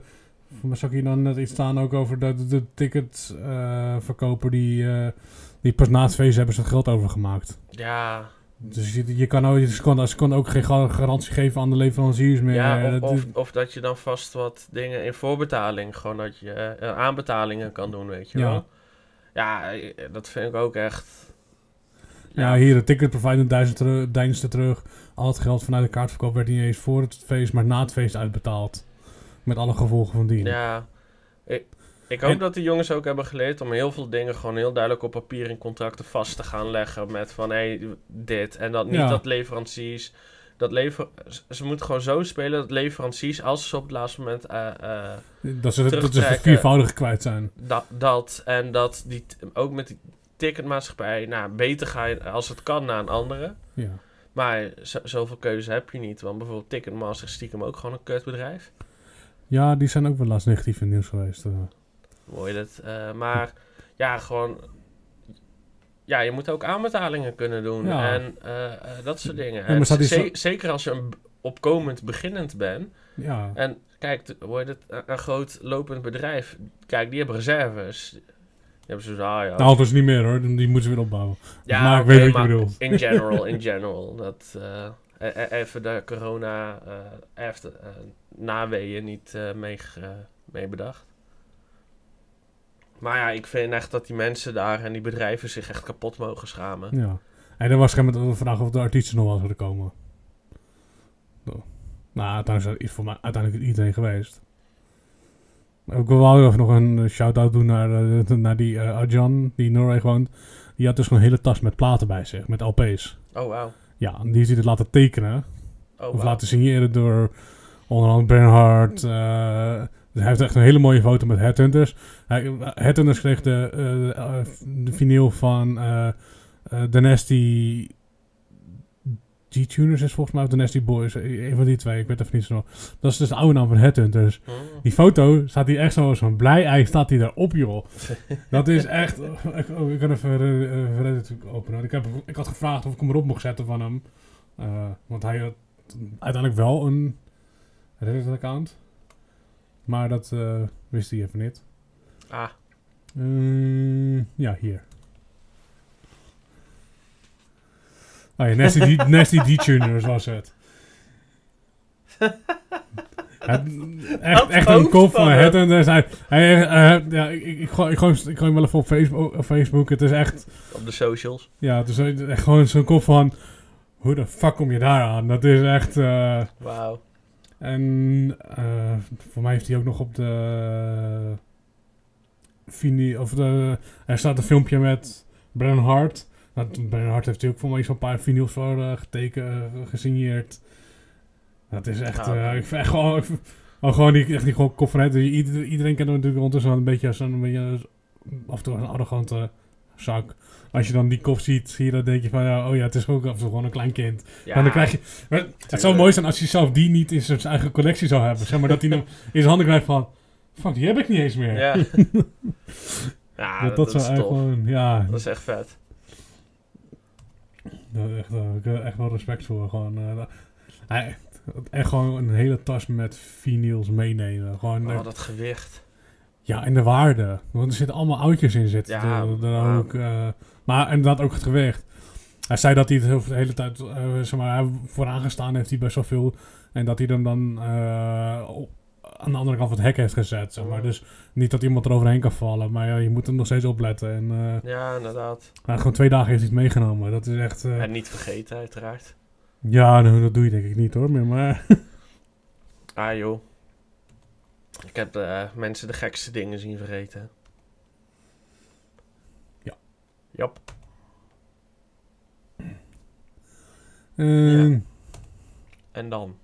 Speaker 2: Mij zag hier dan net iets staan ook over de, de, de ticketverkoper die, eh, die pas na het feest hebben ze het geld overgemaakt.
Speaker 1: Ja,
Speaker 2: Dus je, je kan ook, ze, kon, ze kon ook geen ga- garantie geven aan de leveranciers meer.
Speaker 1: ja of,
Speaker 2: Dat-
Speaker 1: of, of dat je dan vast wat dingen in voorbetaling... gewoon dat je eh, aanbetalingen kan doen, weet je
Speaker 2: Ja.
Speaker 1: wel. Ja, eh, dat vind ik ook echt...
Speaker 2: Ja, hier de ticket provider deinste teru- deinste terug. Al het geld vanuit de kaartverkoop werd niet eens voor het feest, maar na het feest uitbetaald. Met alle gevolgen van dien.
Speaker 1: Ja, ik, ik hoop
Speaker 2: En-
Speaker 1: dat die jongens ook hebben geleerd om heel veel dingen gewoon heel duidelijk op papier in contracten vast te gaan leggen. Met van hé, hey, dit en dat. Niet
Speaker 2: Ja.
Speaker 1: dat leveranciers. Dat lever, ze- moeten gewoon zo spelen dat leveranciers, als ze op het laatste moment eh, eh,
Speaker 2: Dat ze, dat ze viervoudig kwijt zijn.
Speaker 1: dat, dat en dat die ook met die ticketmaatschappij, nou, beter ga je als het kan naar een andere.
Speaker 2: Ja.
Speaker 1: Maar zo, zoveel keuze heb je niet, want bijvoorbeeld Ticketmaster is stiekem ook gewoon een kutbedrijf.
Speaker 2: ja, die zijn ook wel laatst negatief in het nieuws geweest. eh.
Speaker 1: Hoor je dat? Eh, maar ja, gewoon. Ja, je moet ook aanbetalingen kunnen doen.
Speaker 2: Ja.
Speaker 1: En eh, eh, dat soort dingen.
Speaker 2: maar die
Speaker 1: Zeker als je een opkomend beginnend bent.
Speaker 2: ja.
Speaker 1: En kijk, t- hoor je dat? Een, een groot lopend bedrijf. Kijk, die hebben reserves. Hebben zo ah ja.
Speaker 2: Nou, dat is niet meer hoor. Die moeten ze weer opbouwen.
Speaker 1: ja,
Speaker 2: maar ik weet wat je bedoelt.
Speaker 1: In general, in general. Dat eh, e- even de corona eh after, eh, naweeën niet mee, mee bedacht. Maar ja, ik vind echt dat die mensen daar en die bedrijven zich echt kapot mogen schamen.
Speaker 2: Ja. En er was geen de vraag of de artiesten nog wel zouden komen. Zo. Nou, uiteindelijk is het voor mij uiteindelijk iedereen geweest. Ik wil wel even nog een eh, shout-out doen naar, eh, naar die eh Arjan, die in Noorwegen woont. Die had dus gewoon een hele tas met platen bij zich, met LP's.
Speaker 1: Oh, wauw.
Speaker 2: Ja, en die hij dus laten tekenen.
Speaker 1: Oh,
Speaker 2: of laten signeren door onder andere Bernhard. dus hij heeft echt een hele mooie foto met Headhunters. Hij, Headhunters kreeg de, eh, de vinyl van eh eh The Nasty G-Tuners is volgens mij, of The Nasty Boys. eh, Een van die twee, ik weet even niet zo. Dat is dus de oude naam van Headhunters.
Speaker 1: Hmm.
Speaker 2: Die foto staat hier echt zo een blij ei staat hij daarop, joh. Dat is echt... Ik, oh, ik kan even uh, Reddit openen. Ik, heb, ik had gevraagd of ik hem erop mocht zetten van hem. Eh, want hij had uiteindelijk wel een Reddit-account. Maar dat eh, wist hij even niet.
Speaker 1: Ah,
Speaker 2: Eh, ja, hier. Oh ja, Nasty, D- Nasty D-Tuners was het. Het- echt, een kop
Speaker 1: van
Speaker 2: het. En dus hij, hij, eh, ja, ik, ik, gooi, ik, gooi, hem- ik gooi hem wel even op Facebook, op Facebook. Het is echt,
Speaker 1: op de socials.
Speaker 2: ja, het is echt gewoon zo'n kop van... Hoe de fuck kom je daar aan? Dat is echt... eh,
Speaker 1: Wauw.
Speaker 2: en eh, voor mij heeft hij ook nog op de... Vini, of de, er staat een filmpje met Brennan Hart. Nou, Brennan Hart heeft ook voor mij zo'n paar vinyls voor eh, getekend, eh, gesigneerd. Dat is echt...
Speaker 1: Ja,
Speaker 2: eh, ik vind echt gewoon... ik oh, gewoon die, echt die gewoon het. Iedereen, iedereen kent hem natuurlijk ondertussen een beetje als een beetje, af en toe een arrogante zak. Als je dan die kop ziet, zie je dan denk je van, ja, oh ja, het is ook af en toe gewoon een klein kind.
Speaker 1: Ja,
Speaker 2: dan krijg je, het zou mooi zijn als hij zelf die niet in zijn eigen collectie zou hebben. Zeg maar dat hij hem in zijn handen krijgt van, fuck, die heb ik niet eens meer.
Speaker 1: Ja. ja,
Speaker 2: dat,
Speaker 1: dat,
Speaker 2: dat
Speaker 1: is tof.
Speaker 2: gewoon, ja,
Speaker 1: Dat is echt vet.
Speaker 2: Daar echt, eh, ik heb echt wel respect voor. Gewoon, eh, dat- hij, echt gewoon een hele tas met vinyls meenemen. Gewoon, eh,
Speaker 1: Oh, dat gewicht.
Speaker 2: Ja, en de waarde. Want er zitten allemaal oudjes in zitten.
Speaker 1: Ja,
Speaker 2: Er- er
Speaker 1: maar-
Speaker 2: ook, eh, maar inderdaad ook het gewicht. Hij zei dat hij het de hele tijd eh, zeg maar, vooraan gestaan heeft hij best wel veel. En dat hij hem dan eh, aan de andere kant van het hek heeft gezet. Zeg maar. Dus niet dat iemand er overheen kan vallen. Maar ja, je moet er nog steeds opletten. En eh,
Speaker 1: Ja, inderdaad.
Speaker 2: nou, gewoon twee dagen heeft hij het meegenomen. Dat is echt... eh,
Speaker 1: En niet vergeten, uiteraard.
Speaker 2: ja, nou, dat doe je denk ik niet hoor. meer, Maar
Speaker 1: Ah, joh. Ik heb eh, mensen de gekste dingen zien vergeten.
Speaker 2: Ja.
Speaker 1: Jop.
Speaker 2: eh,
Speaker 1: Ja. En dan?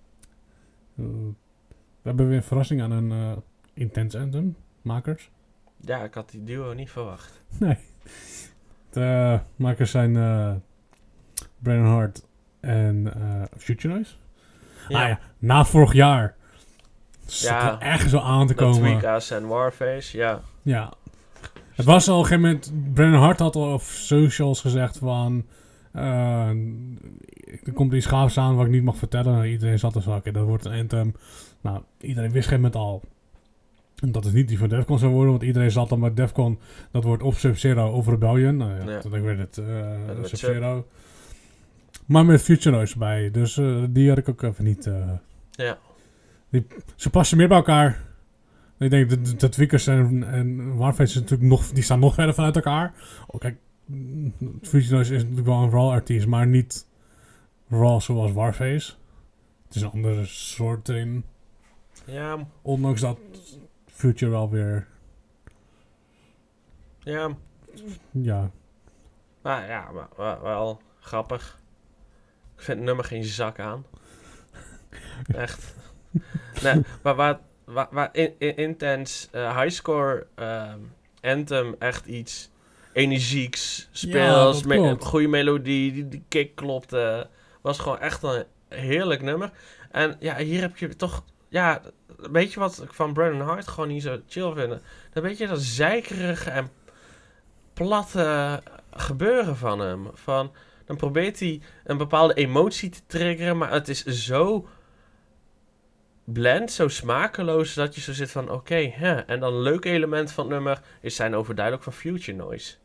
Speaker 2: We hebben weer een verrassing aan een eh Intense Anthem makers.
Speaker 1: Ja, ik had die duo niet verwacht.
Speaker 2: Nee. De eh, makers zijn Brandon Hart en eh Future Noise.
Speaker 1: Ja,
Speaker 2: Ah ja, na vorig jaar. Zat
Speaker 1: Ja.
Speaker 2: echt zo aan te komen.
Speaker 1: Tweaka's en Warface, ja.
Speaker 2: Ja. Het was al op een gegeven moment... Brandon Hart had al op socials gezegd van... er komt iets gaafs aan wat ik niet mag vertellen. Nou, iedereen zat te zakken. Dat wordt een anthem. Nou, iedereen wist op een gegeven moment al... Dat het niet die van Defcon zou worden. Want iedereen zat dan met Defcon... Dat wordt of Sub-Zero of Rebellion. Nou ja,
Speaker 1: Ja.
Speaker 2: toen werd het eh,
Speaker 1: Dat werd
Speaker 2: Sub-Zero. Maar met Future Noise bij. Dus eh, die had ik ook even niet... eh,
Speaker 1: Ja.
Speaker 2: ze passen meer bij elkaar. Ik denk dat, dat Wickers en, en Warface is natuurlijk nog, die staan nog verder vanuit elkaar. Oh, kijk, mm, Fusion Noise is natuurlijk wel een raw artiest, maar niet raw zoals Warface. Het is een andere soort in.
Speaker 1: Ja,
Speaker 2: Ondanks dat Future wel weer,
Speaker 1: ja.
Speaker 2: ja,
Speaker 1: Maar ja, maar, wel, wel grappig. Ik vind het nummer geen zak aan. Echt. nee, maar waar, waar, waar in, in, Intense eh, highscore ehm, Anthem echt iets energieks, speels, me- goede melodie, die, die kick klopte. Was gewoon echt een heerlijk nummer. En ja, hier heb je toch... Ja, weet je wat ik van Brandon Hart gewoon niet zo chill vind? Dan weet je dat zeikerige en platte gebeuren van hem. Van, dan probeert hij een bepaalde emotie te triggeren, maar het is zo blend, zo smakeloos, dat je zo zit van, oké, hè. En dan een leuk element van het nummer is zijn overduidelijk van Future Noise.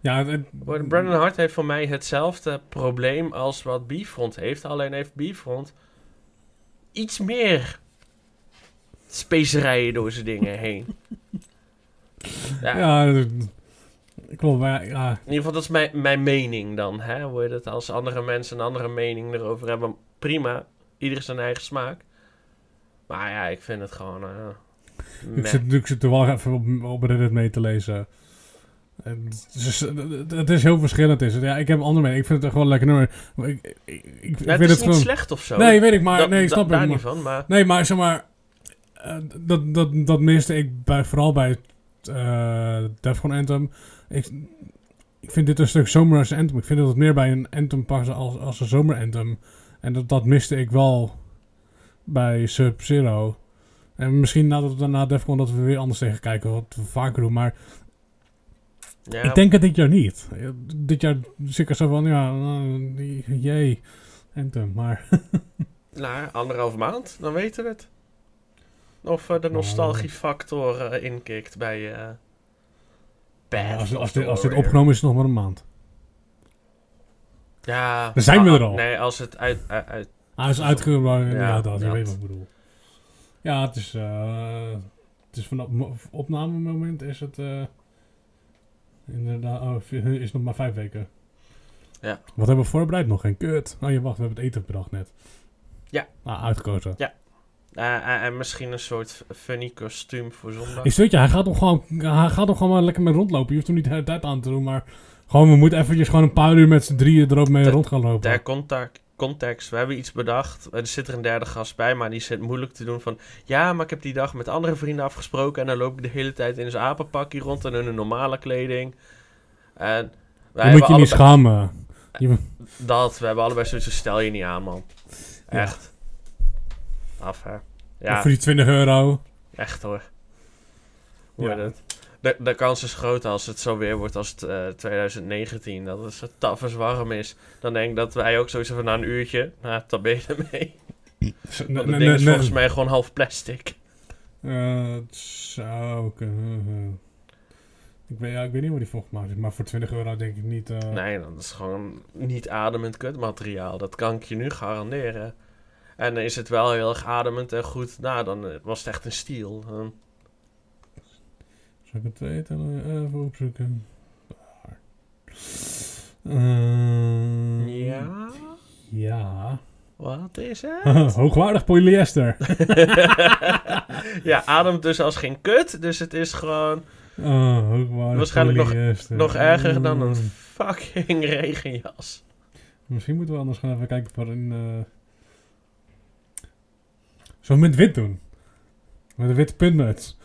Speaker 2: Ja, het-
Speaker 1: Brandon Hart heeft voor mij hetzelfde probleem als wat Bifront heeft, alleen heeft Bifront iets meer specerijen door zijn dingen heen. Ja,
Speaker 2: ja, dat- klopt, maar ja,
Speaker 1: In ieder geval, dat is mijn, mijn mening dan. Hè? Hoe je het als andere mensen een andere mening erover hebben. Prima, ieder zijn eigen smaak. Maar ja, ik vind het gewoon. eh
Speaker 2: Ik zit natuurlijk zit er wel even op, op Reddit mee te lezen. En Het is, het is heel verschillend. Is het. Ja, ik heb een andere mening. Ik vind het echt wel een lekker nummer. Ik, ik, ik, ik
Speaker 1: Ja, het is
Speaker 2: het
Speaker 1: niet
Speaker 2: gewoon...
Speaker 1: slecht of zo.
Speaker 2: Nee, weet ik, maar...
Speaker 1: Dat-
Speaker 2: nee,
Speaker 1: da-
Speaker 2: snap ik.
Speaker 1: Daar
Speaker 2: maar-
Speaker 1: niet van, maar.
Speaker 2: Nee, maar zeg maar... eh, dat, dat, dat miste ik bij, vooral bij eh Defcon Anthem. Ik, ik vind dit een stuk zomer als Anthem. Ik vind dat het meer bij een Anthem passen als, als een zomer Anthem. En dat, dat miste ik wel bij Sub-Zero. En misschien nadat we daarna Defcon dat we weer anders tegen kijken. Wat we vaker doen. Maar
Speaker 1: Ja,
Speaker 2: ik denk het dit jaar niet. Dit jaar zeker zo van, ja, nou, jee, Anthem. Maar
Speaker 1: nou, anderhalf maand, dan weten we het. Of eh, de
Speaker 2: Nou,
Speaker 1: nostalgiefactor eh inkikt bij. eh Path
Speaker 2: als, als, dit, als dit opgenomen is, is het nog maar een maand.
Speaker 1: Ja.
Speaker 2: Dan zijn we
Speaker 1: ah,
Speaker 2: er al.
Speaker 1: Nee, als het uit. uit, uit-
Speaker 2: Ah, is uitgekomen. Ja, dat, je weet wat ik bedoel. Ja, het is, het is vanaf mo- opnamemoment is het inderdaad, oh, is nog maar vijf weken.
Speaker 1: Ja.
Speaker 2: Wat hebben we voorbereid? Nog geen kut. Oh ja, wacht, we hebben het eten bedacht net.
Speaker 1: Ja.
Speaker 2: Ah, uitgekozen.
Speaker 1: eh, eh, en misschien een soort funny kostuum voor zondag.
Speaker 2: Is weet je, hij gaat nog gewoon, hij gaat nog gewoon maar lekker mee rondlopen. Je hoeft hem niet de hele tijd aan te doen, maar gewoon, we moeten eventjes gewoon een paar uur met z'n drieën erop mee rond gaan lopen.
Speaker 1: Ter contact, context, we hebben iets bedacht. Er zit er een derde gast bij, maar die zit moeilijk te doen van... Ja, maar ik heb die dag met andere vrienden afgesproken... en dan loop ik de hele tijd in zijn apenpakje rond en in een normale kleding. En wij
Speaker 2: Dan moet je niet schamen. Je,
Speaker 1: Dat, we hebben allebei zoiets stel je niet aan, man.
Speaker 2: Ja.
Speaker 1: Echt. Af, hè. Ja,
Speaker 2: Voor die 20 euro.
Speaker 1: echt hoor. Hoe
Speaker 2: Ja.
Speaker 1: het? De, de kans is groot als het zo weer wordt als het, eh, 2019. Dat het zo tafels warm is. Dan denk ik dat wij ook zoiets van na een uurtje. Nou, dan ben je ermee.
Speaker 2: Nee, nee,
Speaker 1: is volgens mij gewoon half plastic.
Speaker 2: Eh, het zou kunnen. Ik weet, ja, ik weet niet wat die voor gemaakt is, maar voor 20 euro denk ik niet. eh,
Speaker 1: Nee, dat is gewoon niet ademend kutmateriaal. Dat kan ik je nu garanderen. En is het wel heel erg ademend en goed, nou, dan eh, was het echt een stiel.
Speaker 2: Zal ik het weten? Even opzoeken. Daar. Eh,
Speaker 1: Ja,
Speaker 2: Ja.
Speaker 1: wat is het?
Speaker 2: Hoogwaardig polyester.
Speaker 1: ja, ademt dus als geen kut. Dus het is gewoon
Speaker 2: Oh, hoogwaardig
Speaker 1: Waarschijnlijk nog-
Speaker 2: polyester.
Speaker 1: nog erger dan een
Speaker 2: Mm.
Speaker 1: fucking regenjas.
Speaker 2: Misschien moeten we anders gaan even kijken voor een... eh Zo met wit doen. Met een witte puntmuts.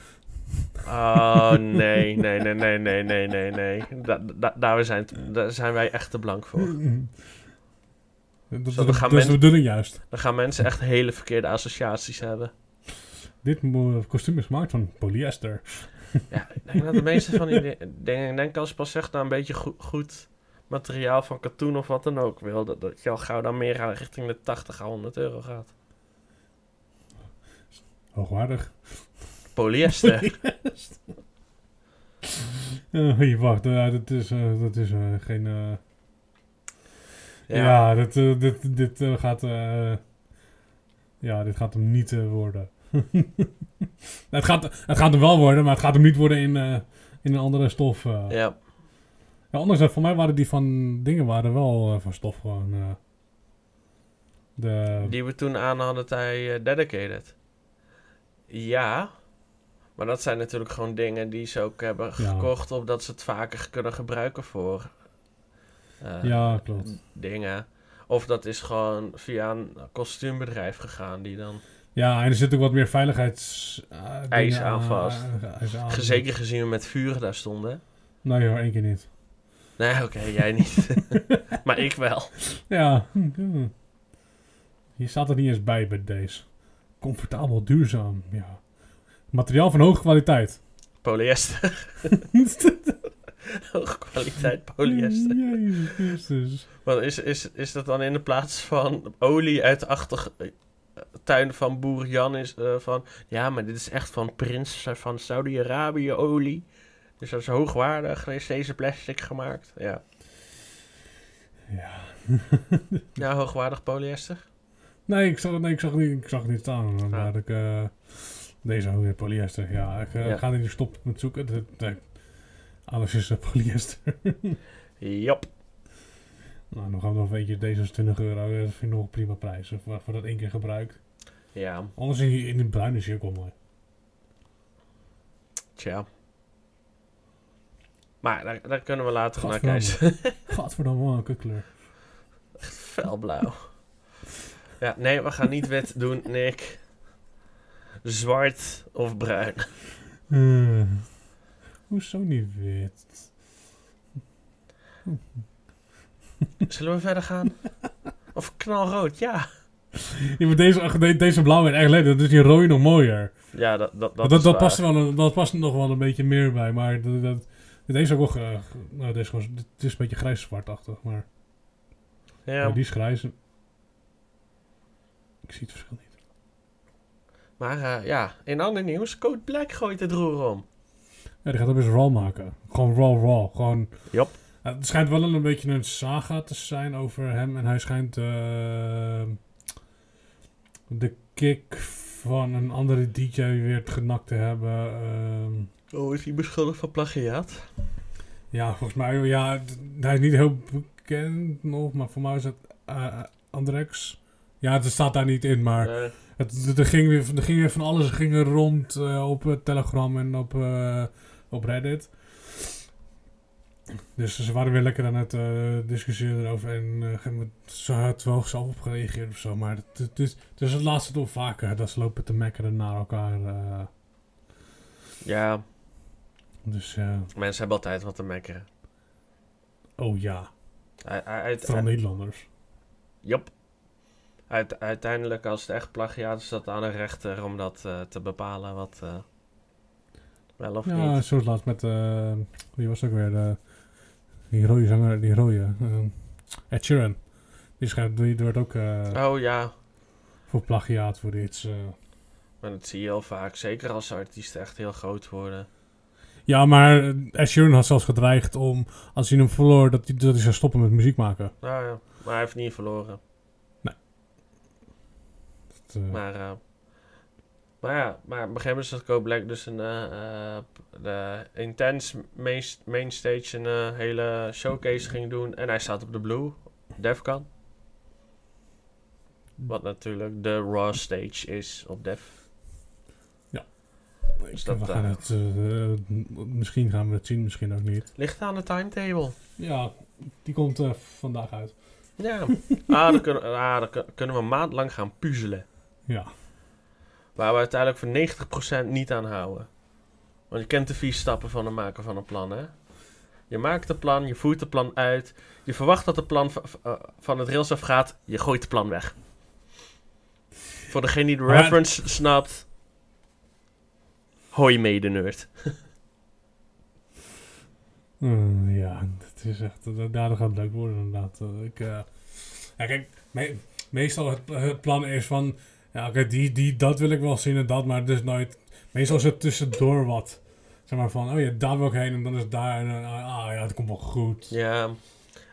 Speaker 1: Oh, nee, nee, nee, nee, nee, nee, nee, nee. Da, da- daar, zijn, daar zijn wij echt te blank voor.
Speaker 2: Dat, dat,
Speaker 1: gaan
Speaker 2: dat is de bedoeling juist.
Speaker 1: Dan gaan mensen echt hele verkeerde associaties hebben.
Speaker 2: Dit kostuum is gemaakt van polyester.
Speaker 1: Ja, ik denk dat de meeste van die di- dingen... Ik denk als je pas echt naar een beetje goed, goed materiaal van katoen of wat dan ook wil... Dat, dat je al gauw dan meer aan richting de 80 à 100 euro gaat.
Speaker 2: Hoogwaardig.
Speaker 1: Polyester.
Speaker 2: Eh, hier, wacht. eh, dat is, eh, dat is geen...
Speaker 1: ja.
Speaker 2: ja, dit, dit, dit gaat... ja, dit gaat hem niet worden. het, gaat, het gaat hem wel worden, maar het gaat hem niet worden in, in een andere stof.
Speaker 1: ja.
Speaker 2: Ja, anders, voor mij waren die van dingen waren wel van stof gewoon. de,
Speaker 1: Die we toen aan hadden eh, Dedicated. Ja. Maar dat zijn natuurlijk gewoon dingen die ze ook hebben
Speaker 2: Ja.
Speaker 1: gekocht... omdat ze het vaker kunnen gebruiken voor... eh,
Speaker 2: ja, klopt.
Speaker 1: dingen. Of dat is gewoon via een kostuumbedrijf gegaan die dan...
Speaker 2: Ja, en er zit ook wat meer veiligheids... eh,
Speaker 1: aan vast.
Speaker 2: aan.
Speaker 1: Zeker gezien we met vuren daar stonden.
Speaker 2: Nee hoor, één keer niet.
Speaker 1: Nee, oké, jij niet. maar ik wel.
Speaker 2: Ja. hm, hm. Hier staat er niet eens bij bij deze. Comfortabel, duurzaam. Ja. Materiaal van hoge kwaliteit.
Speaker 1: Polyester. Hoge kwaliteit polyester.
Speaker 2: Jezus Christus.
Speaker 1: Wat is, is, is dat dan in de plaats van olie uit de achtertuin van boer Jan is eh, van... Ja, maar dit is echt van prins van Saudi-Arabië olie. Dus dat is hoogwaardig. Er is deze plastic gemaakt. Ja,
Speaker 2: Ja.
Speaker 1: ja hoogwaardig polyester.
Speaker 2: Nee, ik zag, nee, ik zag, niet, ik zag het niet staan. Dan
Speaker 1: Ah.
Speaker 2: had ik... eh, deze ook weer polyester. Ja, ik eh,
Speaker 1: Ja.
Speaker 2: ga er niet stoppen met zoeken. Alles is eh, polyester.
Speaker 1: Jop.
Speaker 2: nou, dan gaan we nog een beetje. Deze is 20 euro. Dat vind ik nog een prima prijs. eh, Voor, voor dat één keer gebruik.
Speaker 1: Ja,
Speaker 2: Anders in, in het bruin is hij ook wel mooi.
Speaker 1: tja. Maar daar, daar kunnen we later naar kijken.
Speaker 2: Gadverdamme, wat een kutkleur.
Speaker 1: Felblauw. Ja, nee, we gaan niet wit doen, Nick. Zwart of bruin.
Speaker 2: Eh, hoezo niet wit?
Speaker 1: Zullen we verder gaan? Of knalrood, ja.
Speaker 2: Ja, maar deze, de- deze blauwe en echt leuk. Dat is die rode nog mooier.
Speaker 1: Ja, dat, dat, dat,
Speaker 2: Dat, past wel een- dat past nog wel een beetje meer bij. Maar dat, dat, deze is ook wel... ge- nou, deze is gewoon, het is een beetje grijs-zwartachtig. Maar
Speaker 1: Ja,
Speaker 2: ja, die is grijs. Ik zie het verschil niet.
Speaker 1: Maar eh, ja, in ander nieuws, Code Black gooit het roer om.
Speaker 2: Ja, die gaat hem eens raw maken. Gewoon raw, raw. Gewoon...
Speaker 1: Jop.
Speaker 2: Ja, het schijnt wel een beetje een saga te zijn over hem. En hij schijnt eh, de kick van een andere DJ weer genakt te hebben. ehm.
Speaker 1: Oh, is hij beschuldigd van plagiaat?
Speaker 2: ja, volgens mij, ja, hij is niet heel bekend nog, maar voor mij is het eh, Andrex. Ja, het staat daar niet in, maar
Speaker 1: Nee.
Speaker 2: Het, er, ging weer, er ging weer van alles er ging er rond eh, op eh, Telegram en op, eh, op Reddit. Dus ze waren weer lekker aan het discussiëren erover. En ze had wel zelf op gereageerd of zo. Maar het, het, is, het is het laatste toch vaker dat ze lopen te mekkeren naar elkaar.
Speaker 1: Ja,
Speaker 2: dus ja,
Speaker 1: mensen hebben altijd wat te mekkeren.
Speaker 2: Oh ja,
Speaker 1: uit-
Speaker 2: vooral Nederlanders.
Speaker 1: Jop. Uit, uiteindelijk, als het echt plagiaat is, dat aan de rechter om dat eh, te bepalen wat eh, wel of
Speaker 2: Ja,
Speaker 1: niet.
Speaker 2: zoals laatst met, eh wie was ook weer, de, die rode zanger, die rode, eh, Ed Sheeran. Die, schijnt, die wordt ook
Speaker 1: Oh ja,
Speaker 2: voor plagiaat voor iets.
Speaker 1: maar dat zie je heel vaak. Zeker als artiesten echt heel groot worden.
Speaker 2: Ja, maar Ed Sheeran had zelfs gedreigd om, als hij hem verloor, dat hij, dat hij zou stoppen met muziek maken.
Speaker 1: Nou ja, maar hij heeft niet verloren.
Speaker 2: Eh,
Speaker 1: Maar, eh, maar ja, maar op een gegeven moment is dat Go Black dus een eh, de Intense main, mainstage een hele showcase ging doen. En hij staat op de Blue, Defcon. Wat natuurlijk de Raw stage is op Def.
Speaker 2: ik-
Speaker 1: dat,
Speaker 2: we gaan het, misschien gaan we het zien, misschien ook niet.
Speaker 1: Ligt aan de timetable.
Speaker 2: Ja, die komt vandaag uit.
Speaker 1: Ja, ah, dan, kunnen, ah, dan kun- kunnen we een maand lang gaan puzzelen.
Speaker 2: Ja.
Speaker 1: Waar we uiteindelijk voor 90% niet aan houden. Want je kent de vier stappen van het maken van een plan, hè? Je maakt een plan, je voert het plan uit. Je verwacht dat het plan eh, van het rails afgaat. Je gooit het plan weg. Voor degene die de
Speaker 2: Maar-
Speaker 1: reference snapt. Hoi mede nerd.
Speaker 2: Eh, ja, het is echt, daardoor gaat het leuk worden inderdaad. Eh, ik, eh, ja, kijk, me- meestal het, het plan is van, ja oké, die, die, dat wil ik wel zien en dat, maar het is nooit, meestal is het tussendoor wat. Zeg maar van, oh ja, daar wil ik heen en dan is het daar en dan, ah ja, het komt wel goed.
Speaker 1: Ja.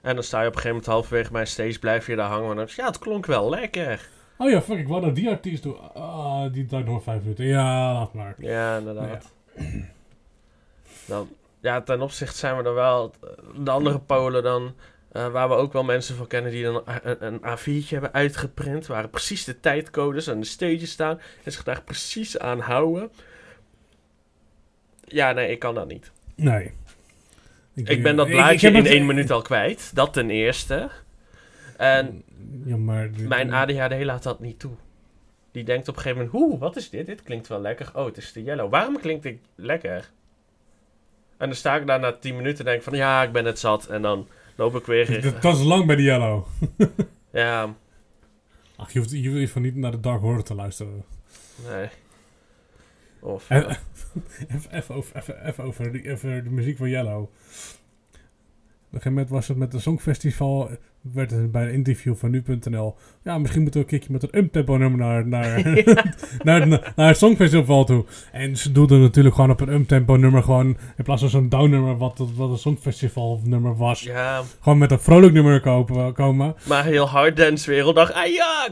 Speaker 1: En dan sta je op een gegeven moment halverwege bij stage, blijf je daar hangen. En dan ja, het klonk wel lekker.
Speaker 2: Oh ja, fuck, ik wou dat die artiest doen. Ah, die duurt nog vijf minuten. Ja, laat maar.
Speaker 1: Ja, inderdaad. Dan, ja, ten opzichte zijn we er wel. De andere polen dan, eh, waar we ook wel mensen van kennen die dan een, een A4'tje hebben uitgeprint, waar precies de tijdcodes aan de stage staan en zich daar precies aan houden. Ja, nee, ik kan dat niet.
Speaker 2: Nee.
Speaker 1: Ik ben dat blaadje in
Speaker 2: het-
Speaker 1: één minuut al kwijt. Dat ten eerste. En
Speaker 2: Ja, maar... die-
Speaker 1: mijn ADHD laat dat niet toe. Die denkt op een gegeven moment, oeh, wat is dit? Dit klinkt wel lekker. Oh, het is de yellow. Waarom klinkt dit lekker? En dan sta ik daar na 10 minuten en denk van, ja, ik ben het zat. En dan loop ik weer...
Speaker 2: Dat, dat is lang bij de Yellow.
Speaker 1: Ja,
Speaker 2: Ach, je hoeft, je hoeft van niet naar de Dark Horror te luisteren.
Speaker 1: nee. Of...
Speaker 2: Eh, Even, even, over, even, even over, die, over de muziek van Yellow. Op een gegeven moment was het met het Songfestival. Werd het bij een interview van nu.nl. Ja, misschien moeten we een keertje met een uptempo nummer naar, naar, naar, naar, naar het Songfestival toe. En ze doelden natuurlijk gewoon op een uptempo nummer. Gewoon in plaats van zo'n down nummer, wat, het- wat een Songfestival nummer was.
Speaker 1: ja,
Speaker 2: Gewoon met een vrolijk nummer kopen, komen.
Speaker 1: maar heel hard dance wereld dacht, ah ja!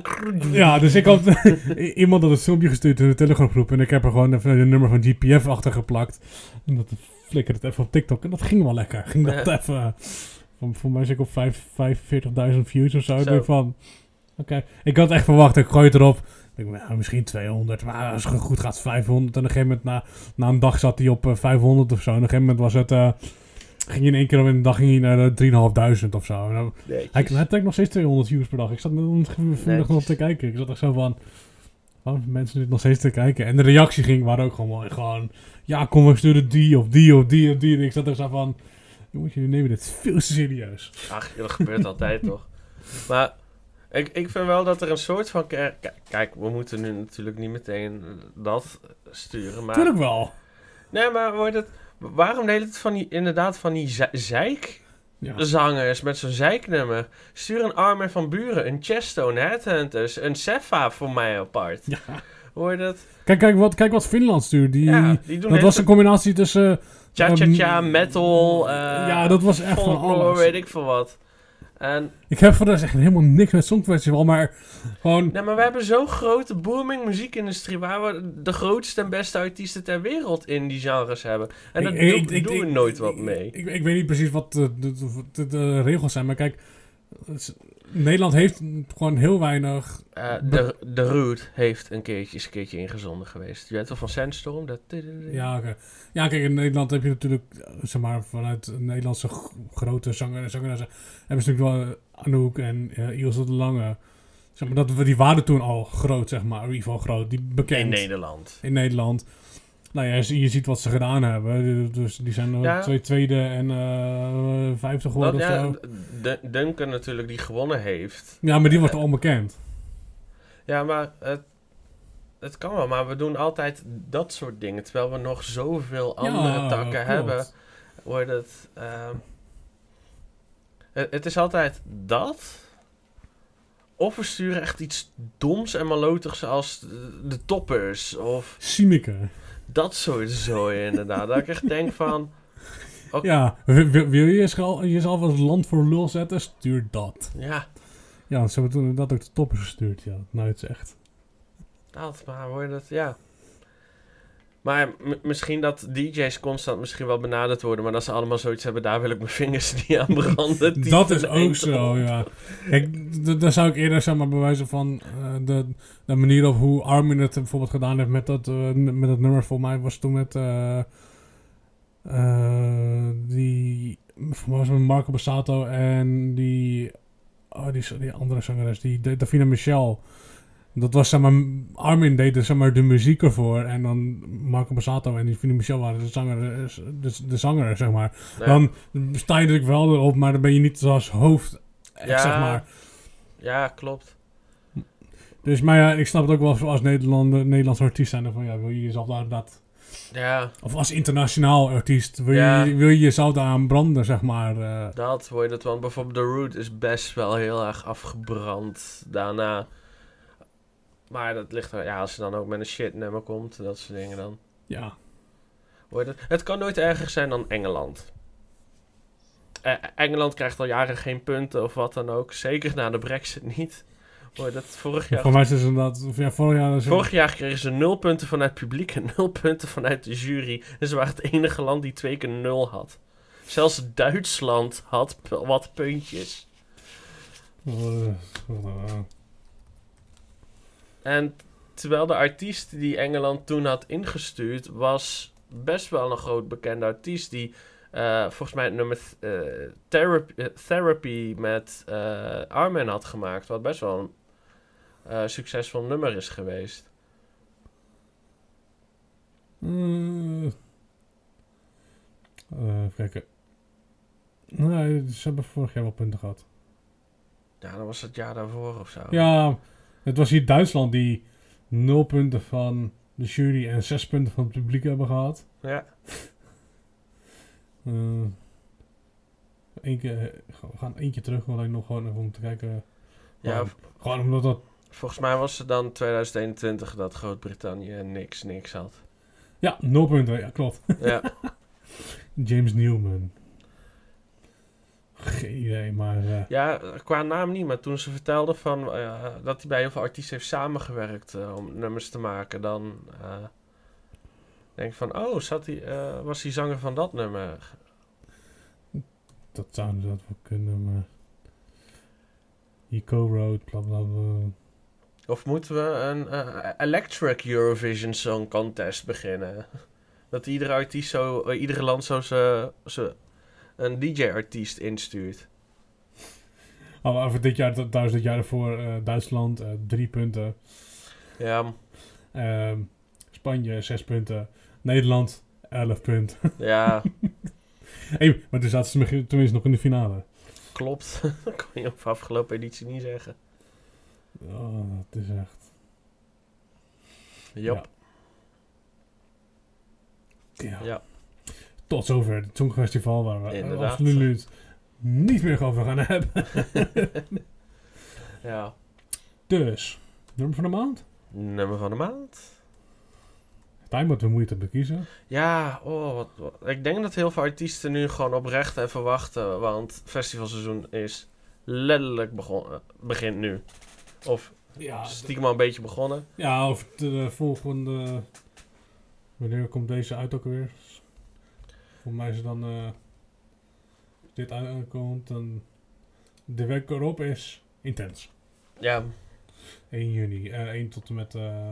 Speaker 2: Ja, dus ik had iemand had een filmpje gestuurd in de Telegram groep en ik heb er gewoon even een nummer van GPF achter geplakt. En dat flikkerde het even op TikTok en dat ging wel lekker. Ging dat
Speaker 1: Ja.
Speaker 2: even, voor, voor mij zit ik op vijf- 45.000 views of zo. Ik
Speaker 1: Zo.
Speaker 2: denk van, oké. Ik had echt verwacht, ik gooi het erop. Ik denk, nou, misschien 200, maar als het goed gaat 500. En op een gegeven moment, na, na een dag zat hij op eh, 500 of zo. En op een gegeven moment was het, eh, ging hij in één keer op een dag ging hij naar de 3.500 of zo. Hij, hij trekt nog steeds 200 views per dag. Ik zat net vanmiddag nog te kijken. Ik zat echt zo van... Waarom mensen dit nog steeds te kijken? En de reactie ging waren ook gewoon mooi. Gewoon... Ja, kom, we sturen die of die of die of die. En ik zat er zo van... Jongens, jullie nemen dit veel te serieus.
Speaker 1: Ach, dat gebeurt altijd toch. Maar ik, ik vind wel dat er een soort van... Kijk, we moeten nu natuurlijk niet meteen dat sturen, maar...
Speaker 2: Tuurlijk wel.
Speaker 1: Nee, maar wordt het... Waarom deed het van die, inderdaad van die ze- zeik
Speaker 2: Ja.
Speaker 1: zangers met zo'n zeiknummer? Stuur een Armin van Buren, een Chesto, een Headhunters, een Sefa voor mij apart.
Speaker 2: Ja.
Speaker 1: Hoor je dat?
Speaker 2: Kijk, kijk, wat, kijk wat Finland stuurt. Die,
Speaker 1: Ja, die doen
Speaker 2: dat was een combinatie tussen...
Speaker 1: cha-cha-cha,
Speaker 2: ehm,
Speaker 1: metal, eh
Speaker 2: ja, dat was echt van alles.
Speaker 1: weet ik veel wat. En,
Speaker 2: Ik heb voor de echt helemaal niks met Songfestival, maar gewoon...
Speaker 1: nee, maar we hebben zo'n grote booming muziekindustrie waar we de grootste en beste artiesten ter wereld in die genres hebben. En daar doen, we nooit wat mee.
Speaker 2: Ik, ik weet niet precies wat de, de, de- de regels zijn, maar kijk, Nederland heeft gewoon heel weinig.
Speaker 1: Eh, de, de Root heeft een keertje, is een keertje ingezonden geweest. Je weet wel van Sandstorm? Dat...
Speaker 2: Ja, ja, kijk, in Nederland heb je natuurlijk, eh, zeg maar, vanuit Nederlandse grote zanger en zangeressen, hebben ze natuurlijk wel eh, Anouk en uh, Ilse de Lange. Zeg maar, dat, die waren toen al groot, zeg maar, in ieder geval groot, die bekend
Speaker 1: In Nederland.
Speaker 2: in Nederland. Nou ja, je, je ziet wat ze gedaan hebben. Dus die zijn eh,
Speaker 1: Ja.
Speaker 2: twee tweede en eh vijfde
Speaker 1: Dat,
Speaker 2: geworden of
Speaker 1: ja,
Speaker 2: zo.
Speaker 1: D- Duncan natuurlijk die gewonnen heeft.
Speaker 2: Ja, maar die wordt onbekend.
Speaker 1: Ja, maar het, het kan wel, maar we doen altijd dat soort dingen. Terwijl we nog zoveel andere
Speaker 2: Ja,
Speaker 1: takken
Speaker 2: klopt.
Speaker 1: hebben, wordt het, ehm, het... Het is altijd dat. Of we sturen echt iets doms en malotigs als de, toppers. Of
Speaker 2: Sineke.
Speaker 1: Dat soort zooi inderdaad. dat ik echt denk van...
Speaker 2: Ja, wil, je jezelf, jezelf als land voor lul zetten? Stuur dat.
Speaker 1: Ja,
Speaker 2: Ja, ze hebben toen dat ook de toppers gestuurd, ja. Nou, het is echt.
Speaker 1: dat, maar wordt het, ja. Maar misschien dat DJ's constant misschien wel benaderd worden, maar dat ze allemaal zoiets hebben, daar wil ik mijn vingers niet aan branden.
Speaker 2: Dat is ook zo, ja. Kijk, daar zou ik eerder zeg maar bewijzen van eh, de, de manier op hoe Armin het bijvoorbeeld gedaan heeft met dat, eh, met dat nummer. Voor mij was toen met eh, eh, die, voor mij was met Marco Bassato en die, oh, die, die andere zangeres, die Davina Michel. Dat was zeg maar, Armin deed er, zeg maar, de muziek ervoor en dan Marco Bassato en Davina Michel waren de zanger, de, de zanger zeg maar.
Speaker 1: Ja.
Speaker 2: Dan sta je natuurlijk wel erop, maar dan ben je niet zoals hoofd, echt,
Speaker 1: Ja.
Speaker 2: zeg maar.
Speaker 1: Ja, klopt.
Speaker 2: Dus, maar ja, ik snap het ook wel als Nederlander, Nederlandse artiest zijn. Van, ja, wil je jezelf daar dat...
Speaker 1: Ja,
Speaker 2: Of als internationaal artiest, wil,
Speaker 1: Ja.
Speaker 2: je, wil je jezelf daar aan branden, zeg maar. eh.
Speaker 1: dat wordt het, want bijvoorbeeld The Root is best wel heel erg afgebrand daarna. Maar dat ligt er, ja, als je dan ook met een shit nummer komt, dat soort dingen dan.
Speaker 2: ja.
Speaker 1: Het, het kan nooit erger zijn dan Engeland. Eh, Engeland krijgt al jaren geen punten of wat dan ook. Zeker na de brexit niet. Wordt het vorig jaar...
Speaker 2: Voor mij is het inderdaad... Of ja, vorig jaar...
Speaker 1: Vorig jaar kregen ze nul punten vanuit het publiek en nul punten vanuit de jury. En ze waren het enige land die twee keer nul had. Zelfs Duitsland had wat puntjes. En terwijl de artiest die Engeland toen had ingestuurd, was best wel een groot bekende artiest die eh, volgens mij het nummer eh, therapy, eh, therapy met Armin had gemaakt. Wat best wel een succesvol nummer is geweest.
Speaker 2: eh, even kijken. Nee, ze hebben vorig jaar wel punten gehad.
Speaker 1: Ja, dat was het jaar daarvoor of zo.
Speaker 2: Ja, het was hier Duitsland die nul punten van de jury en zes punten van het publiek hebben gehad.
Speaker 1: Ja.
Speaker 2: Eh één keer, we gaan eentje terug, alleen nog gewoon even om te kijken.
Speaker 1: Ja,
Speaker 2: Gewoon- Gewoon omdat dat...
Speaker 1: volgens mij was het dan 2021 dat Groot-Brittannië niks, niks had.
Speaker 2: Ja, nul punten, ja klopt.
Speaker 1: Ja,
Speaker 2: James Newman. Geen idee, maar... eh,
Speaker 1: ja qua naam niet, maar toen ze vertelde van, eh, dat hij bij heel veel artiesten heeft samengewerkt eh, om nummers te maken, dan denk ik van, oh, zat hij, was hij zanger van dat nummer?
Speaker 2: dat zou inderdaad wel kunnen, maar... He co-wrote, bla bla bla.
Speaker 1: Of moeten we een Electric Eurovision Song Contest beginnen? Dat iedere artiest zo, iedere land zo ze een DJ-artiest instuurt.
Speaker 2: Oh, voor dit jaar, was dit jaar ervoor, eh, Duitsland, eh, drie punten.
Speaker 1: Ja,
Speaker 2: Ehm, Spanje, zes punten. Nederland, elf punten.
Speaker 1: ja,
Speaker 2: hey, maar toen zaten ze tenminste nog in de finale.
Speaker 1: klopt. Dat kon je op afgelopen editie niet zeggen.
Speaker 2: Oh, dat is echt... Ja.
Speaker 1: Ja.
Speaker 2: Tot zover het Songfestival, waar we
Speaker 1: Inderdaad.
Speaker 2: absoluut niet meer over gaan hebben.
Speaker 1: Ja.
Speaker 2: Dus, nummer van de maand?
Speaker 1: Nummer van de maand.
Speaker 2: Tijd wat we moeite hebben kiezen.
Speaker 1: Ja, oh, wat, wat- ik denk dat heel veel artiesten nu gewoon oprecht even wachten. Want festivalseizoen is letterlijk begonnen. Begint nu. Of
Speaker 2: Ja,
Speaker 1: stiekem al een beetje begonnen.
Speaker 2: ja of de volgende... Wanneer komt deze uit ook weer? Voor mij is dan... eh, als dit uitkomt, dan... De week erop is intens.
Speaker 1: Ja,
Speaker 2: 1 juni. eh 1 tot en met... eh,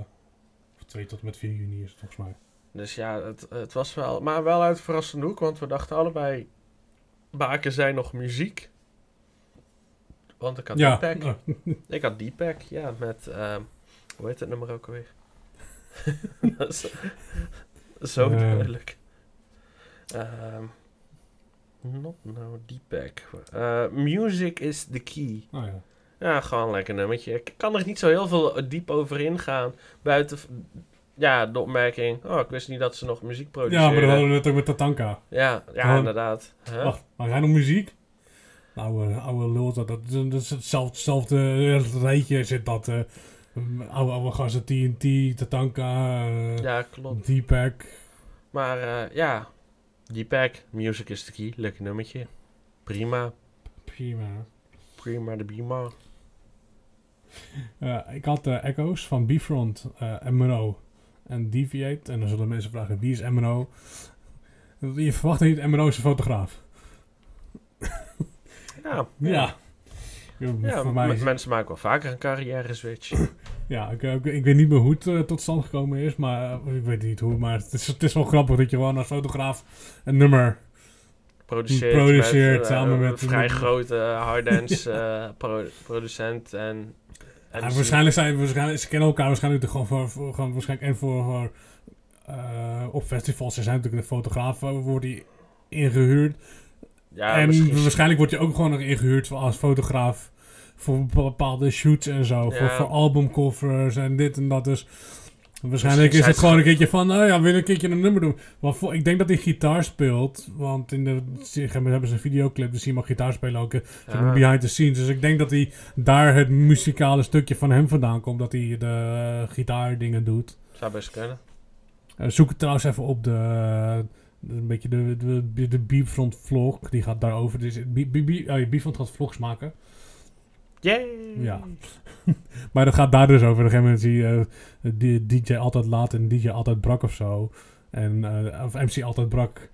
Speaker 2: of 2 tot en met 4 juni is het volgens mij.
Speaker 1: dus ja, het, het was wel... Maar wel uit verrassende hoek, want we dachten allebei... Baken zij nog muziek? Want ik had
Speaker 2: Ja,
Speaker 1: Deepak.
Speaker 2: nou,
Speaker 1: Ik had Deepak, ja, met... ehm, hoe heet het nummer ook alweer? Dat is- Zo
Speaker 2: Eh.
Speaker 1: duidelijk. Ehm not no Deepak. Eh music is the key.
Speaker 2: Oh ja.
Speaker 1: Ja, gewoon lekker nummertje. Ik kan er niet zo heel veel diep over ingaan. Buiten, ja, de opmerking. Oh, ik wist niet dat ze nog muziek
Speaker 2: Ja,
Speaker 1: produceren.
Speaker 2: maar dat hadden we net ook met Tatanka.
Speaker 1: Ja, ja
Speaker 2: Gewoon-
Speaker 1: inderdaad. Huh?
Speaker 2: Wacht, maar hij nog muziek? Oude, oude lul, dat, dat, dat is hetzelfde, hetzelfde rijtje zit dat. eh oude, oude gasten, TNT, Tatanka, eh
Speaker 1: Ja, klopt.
Speaker 2: Deepak.
Speaker 1: Maar eh, ja, Deepak, music is the key. Lekker nummertje. Prima.
Speaker 2: Prima.
Speaker 1: Prima de Bima.
Speaker 2: Eh, ik had de echo's van Bfront, eh MNO en Deviate. En dan zullen mensen vragen, wie is MNO? Je verwacht niet, MNO is een fotograaf.
Speaker 1: Ja,
Speaker 2: Ja. Ja,
Speaker 1: Ja,
Speaker 2: voor mij
Speaker 1: mensen maken wel vaker een carrière switch.
Speaker 2: Ja, ik, ik, ik weet niet meer hoe het eh, tot stand gekomen is, maar eh, ik weet niet hoe. Maar het is, het is wel grappig dat je gewoon als fotograaf een nummer.
Speaker 1: Produceert,
Speaker 2: Produceert
Speaker 1: met, eh,
Speaker 2: samen
Speaker 1: een
Speaker 2: met-
Speaker 1: vrij
Speaker 2: met-
Speaker 1: grote harddance eh, pro- producent en... en
Speaker 2: Ja,
Speaker 1: ze-
Speaker 2: waarschijnlijk zijn waarschijnlijk, ze kennen elkaar waarschijnlijk gewoon voor, voor gewoon waarschijnlijk en voor, voor eh, op festivals. Er zijn natuurlijk de fotografen, wordt die ingehuurd.
Speaker 1: Ja,
Speaker 2: en
Speaker 1: misschien-
Speaker 2: waarschijnlijk wordt je ook gewoon nog ingehuurd als fotograaf voor bepa- bepaalde shoots en zo. Voor,
Speaker 1: Ja.
Speaker 2: voor albumcovers en dit en dat. Dus waarschijnlijk is het gewoon een keertje van, nou ja, wil een keertje een nummer doen. Want ik denk dat hij gitaar speelt. Want in de hebben ze een videoclip, dus hij mag gitaar spelen ook. eh,
Speaker 1: Ja.
Speaker 2: behind the scenes. Dus ik denk dat hij daar het muzikale stukje van hem vandaan komt. Dat hij de eh, gitaardingen doet.
Speaker 1: Zou best kunnen.
Speaker 2: Eh, zoek het trouwens even op de, een beetje de, de, de, de Beefront vlog. Die gaat daarover. Dus oh, Beefront gaat vlogs maken.
Speaker 1: Yay!
Speaker 2: Ja. Maar dat gaat daar dus over. Op een gegeven moment zie je eh, die DJ altijd laat en DJ altijd brak of zo. En, eh, of MC altijd brak.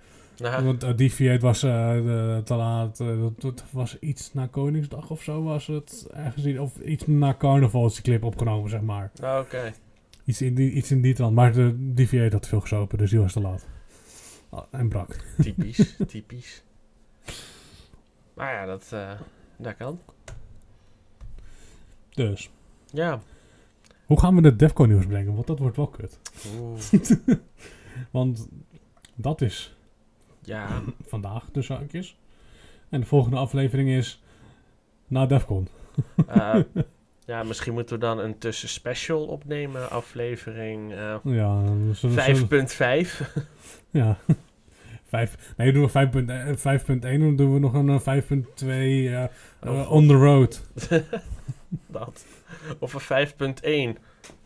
Speaker 2: Want uh, Deviate was de- te laat. dat, dat was iets na Koningsdag of zo was het. Ergens of iets na carnaval is die clip opgenomen, zeg maar.
Speaker 1: Oké.
Speaker 2: Iets in die, iets in die trant. Maar de Deviate had veel gesopen, dus die was te laat. Ah, en brak.
Speaker 1: Typisch, typisch. Maar ja, dat, eh, dat kan.
Speaker 2: Dus.
Speaker 1: Ja.
Speaker 2: Hoe gaan we de Defcon nieuws brengen? Want dat wordt wel kut.
Speaker 1: Oeh.
Speaker 2: Want dat is
Speaker 1: Ja.
Speaker 2: vandaag tussen haakjes. En de volgende aflevering is na Defcon.
Speaker 1: eh, ja, misschien moeten we dan een tussenspecial opnemen. Aflevering eh,
Speaker 2: Ja, we zullen- zullen-
Speaker 1: 5.5.
Speaker 2: Ja. Vijf, nee, doen we 5.1 en 5.1 dan doen we nog een eh, 5.2 eh, eh,
Speaker 1: Oh,
Speaker 2: on the road.
Speaker 1: Dat. Of een 5.1.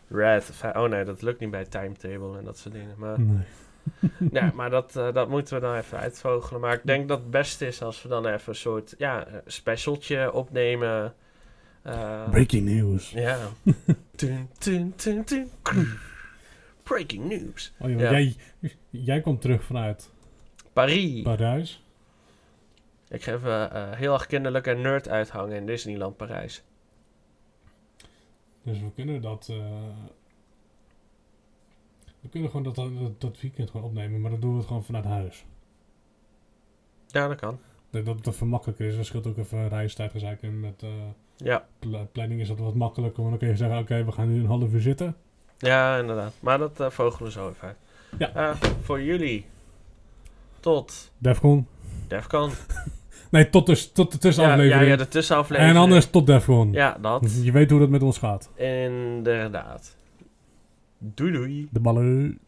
Speaker 1: Red. Oh nee, dat lukt niet bij timetable en dat soort dingen. Maar,
Speaker 2: Nee.
Speaker 1: ja, maar dat, eh, dat moeten we dan even uitvogelen. Maar ik denk dat het beste is als we dan even een soort ja, specialtje opnemen. Eh,
Speaker 2: Breaking news.
Speaker 1: Ja. Tun, tun, tun, tun. Breaking news.
Speaker 2: Oh, Ja. jij, jij komt terug vanuit
Speaker 1: Paris.
Speaker 2: Parijs.
Speaker 1: Ik ga even eh, heel erg kinderlijk en nerd uithangen in Disneyland Parijs.
Speaker 2: Dus we kunnen dat. eh, we kunnen gewoon dat, dat, dat weekend gewoon opnemen, maar dan doen we het gewoon vanuit huis.
Speaker 1: Ja, dat kan.
Speaker 2: Denk dat het even makkelijker is. Er scheelt ook even reistijd gezeik. En met eh,
Speaker 1: Ja,
Speaker 2: pla- planning is dat wat makkelijker. Want dan kun je zeggen: Oké, we gaan nu een half uur zitten.
Speaker 1: ja inderdaad. Maar dat eh, vogelen we zo even uit.
Speaker 2: Ja.
Speaker 1: Voor jullie. Tot
Speaker 2: Defcon.
Speaker 1: Defcon.
Speaker 2: Nee, tot de, tot de
Speaker 1: Ja,
Speaker 2: tussenaflevering.
Speaker 1: ja, ja, de tussenaflevering.
Speaker 2: en anders tot Defcon.
Speaker 1: Ja, dat.
Speaker 2: Je weet hoe dat met ons gaat.
Speaker 1: Inderdaad. Doei doei.
Speaker 2: De ballen.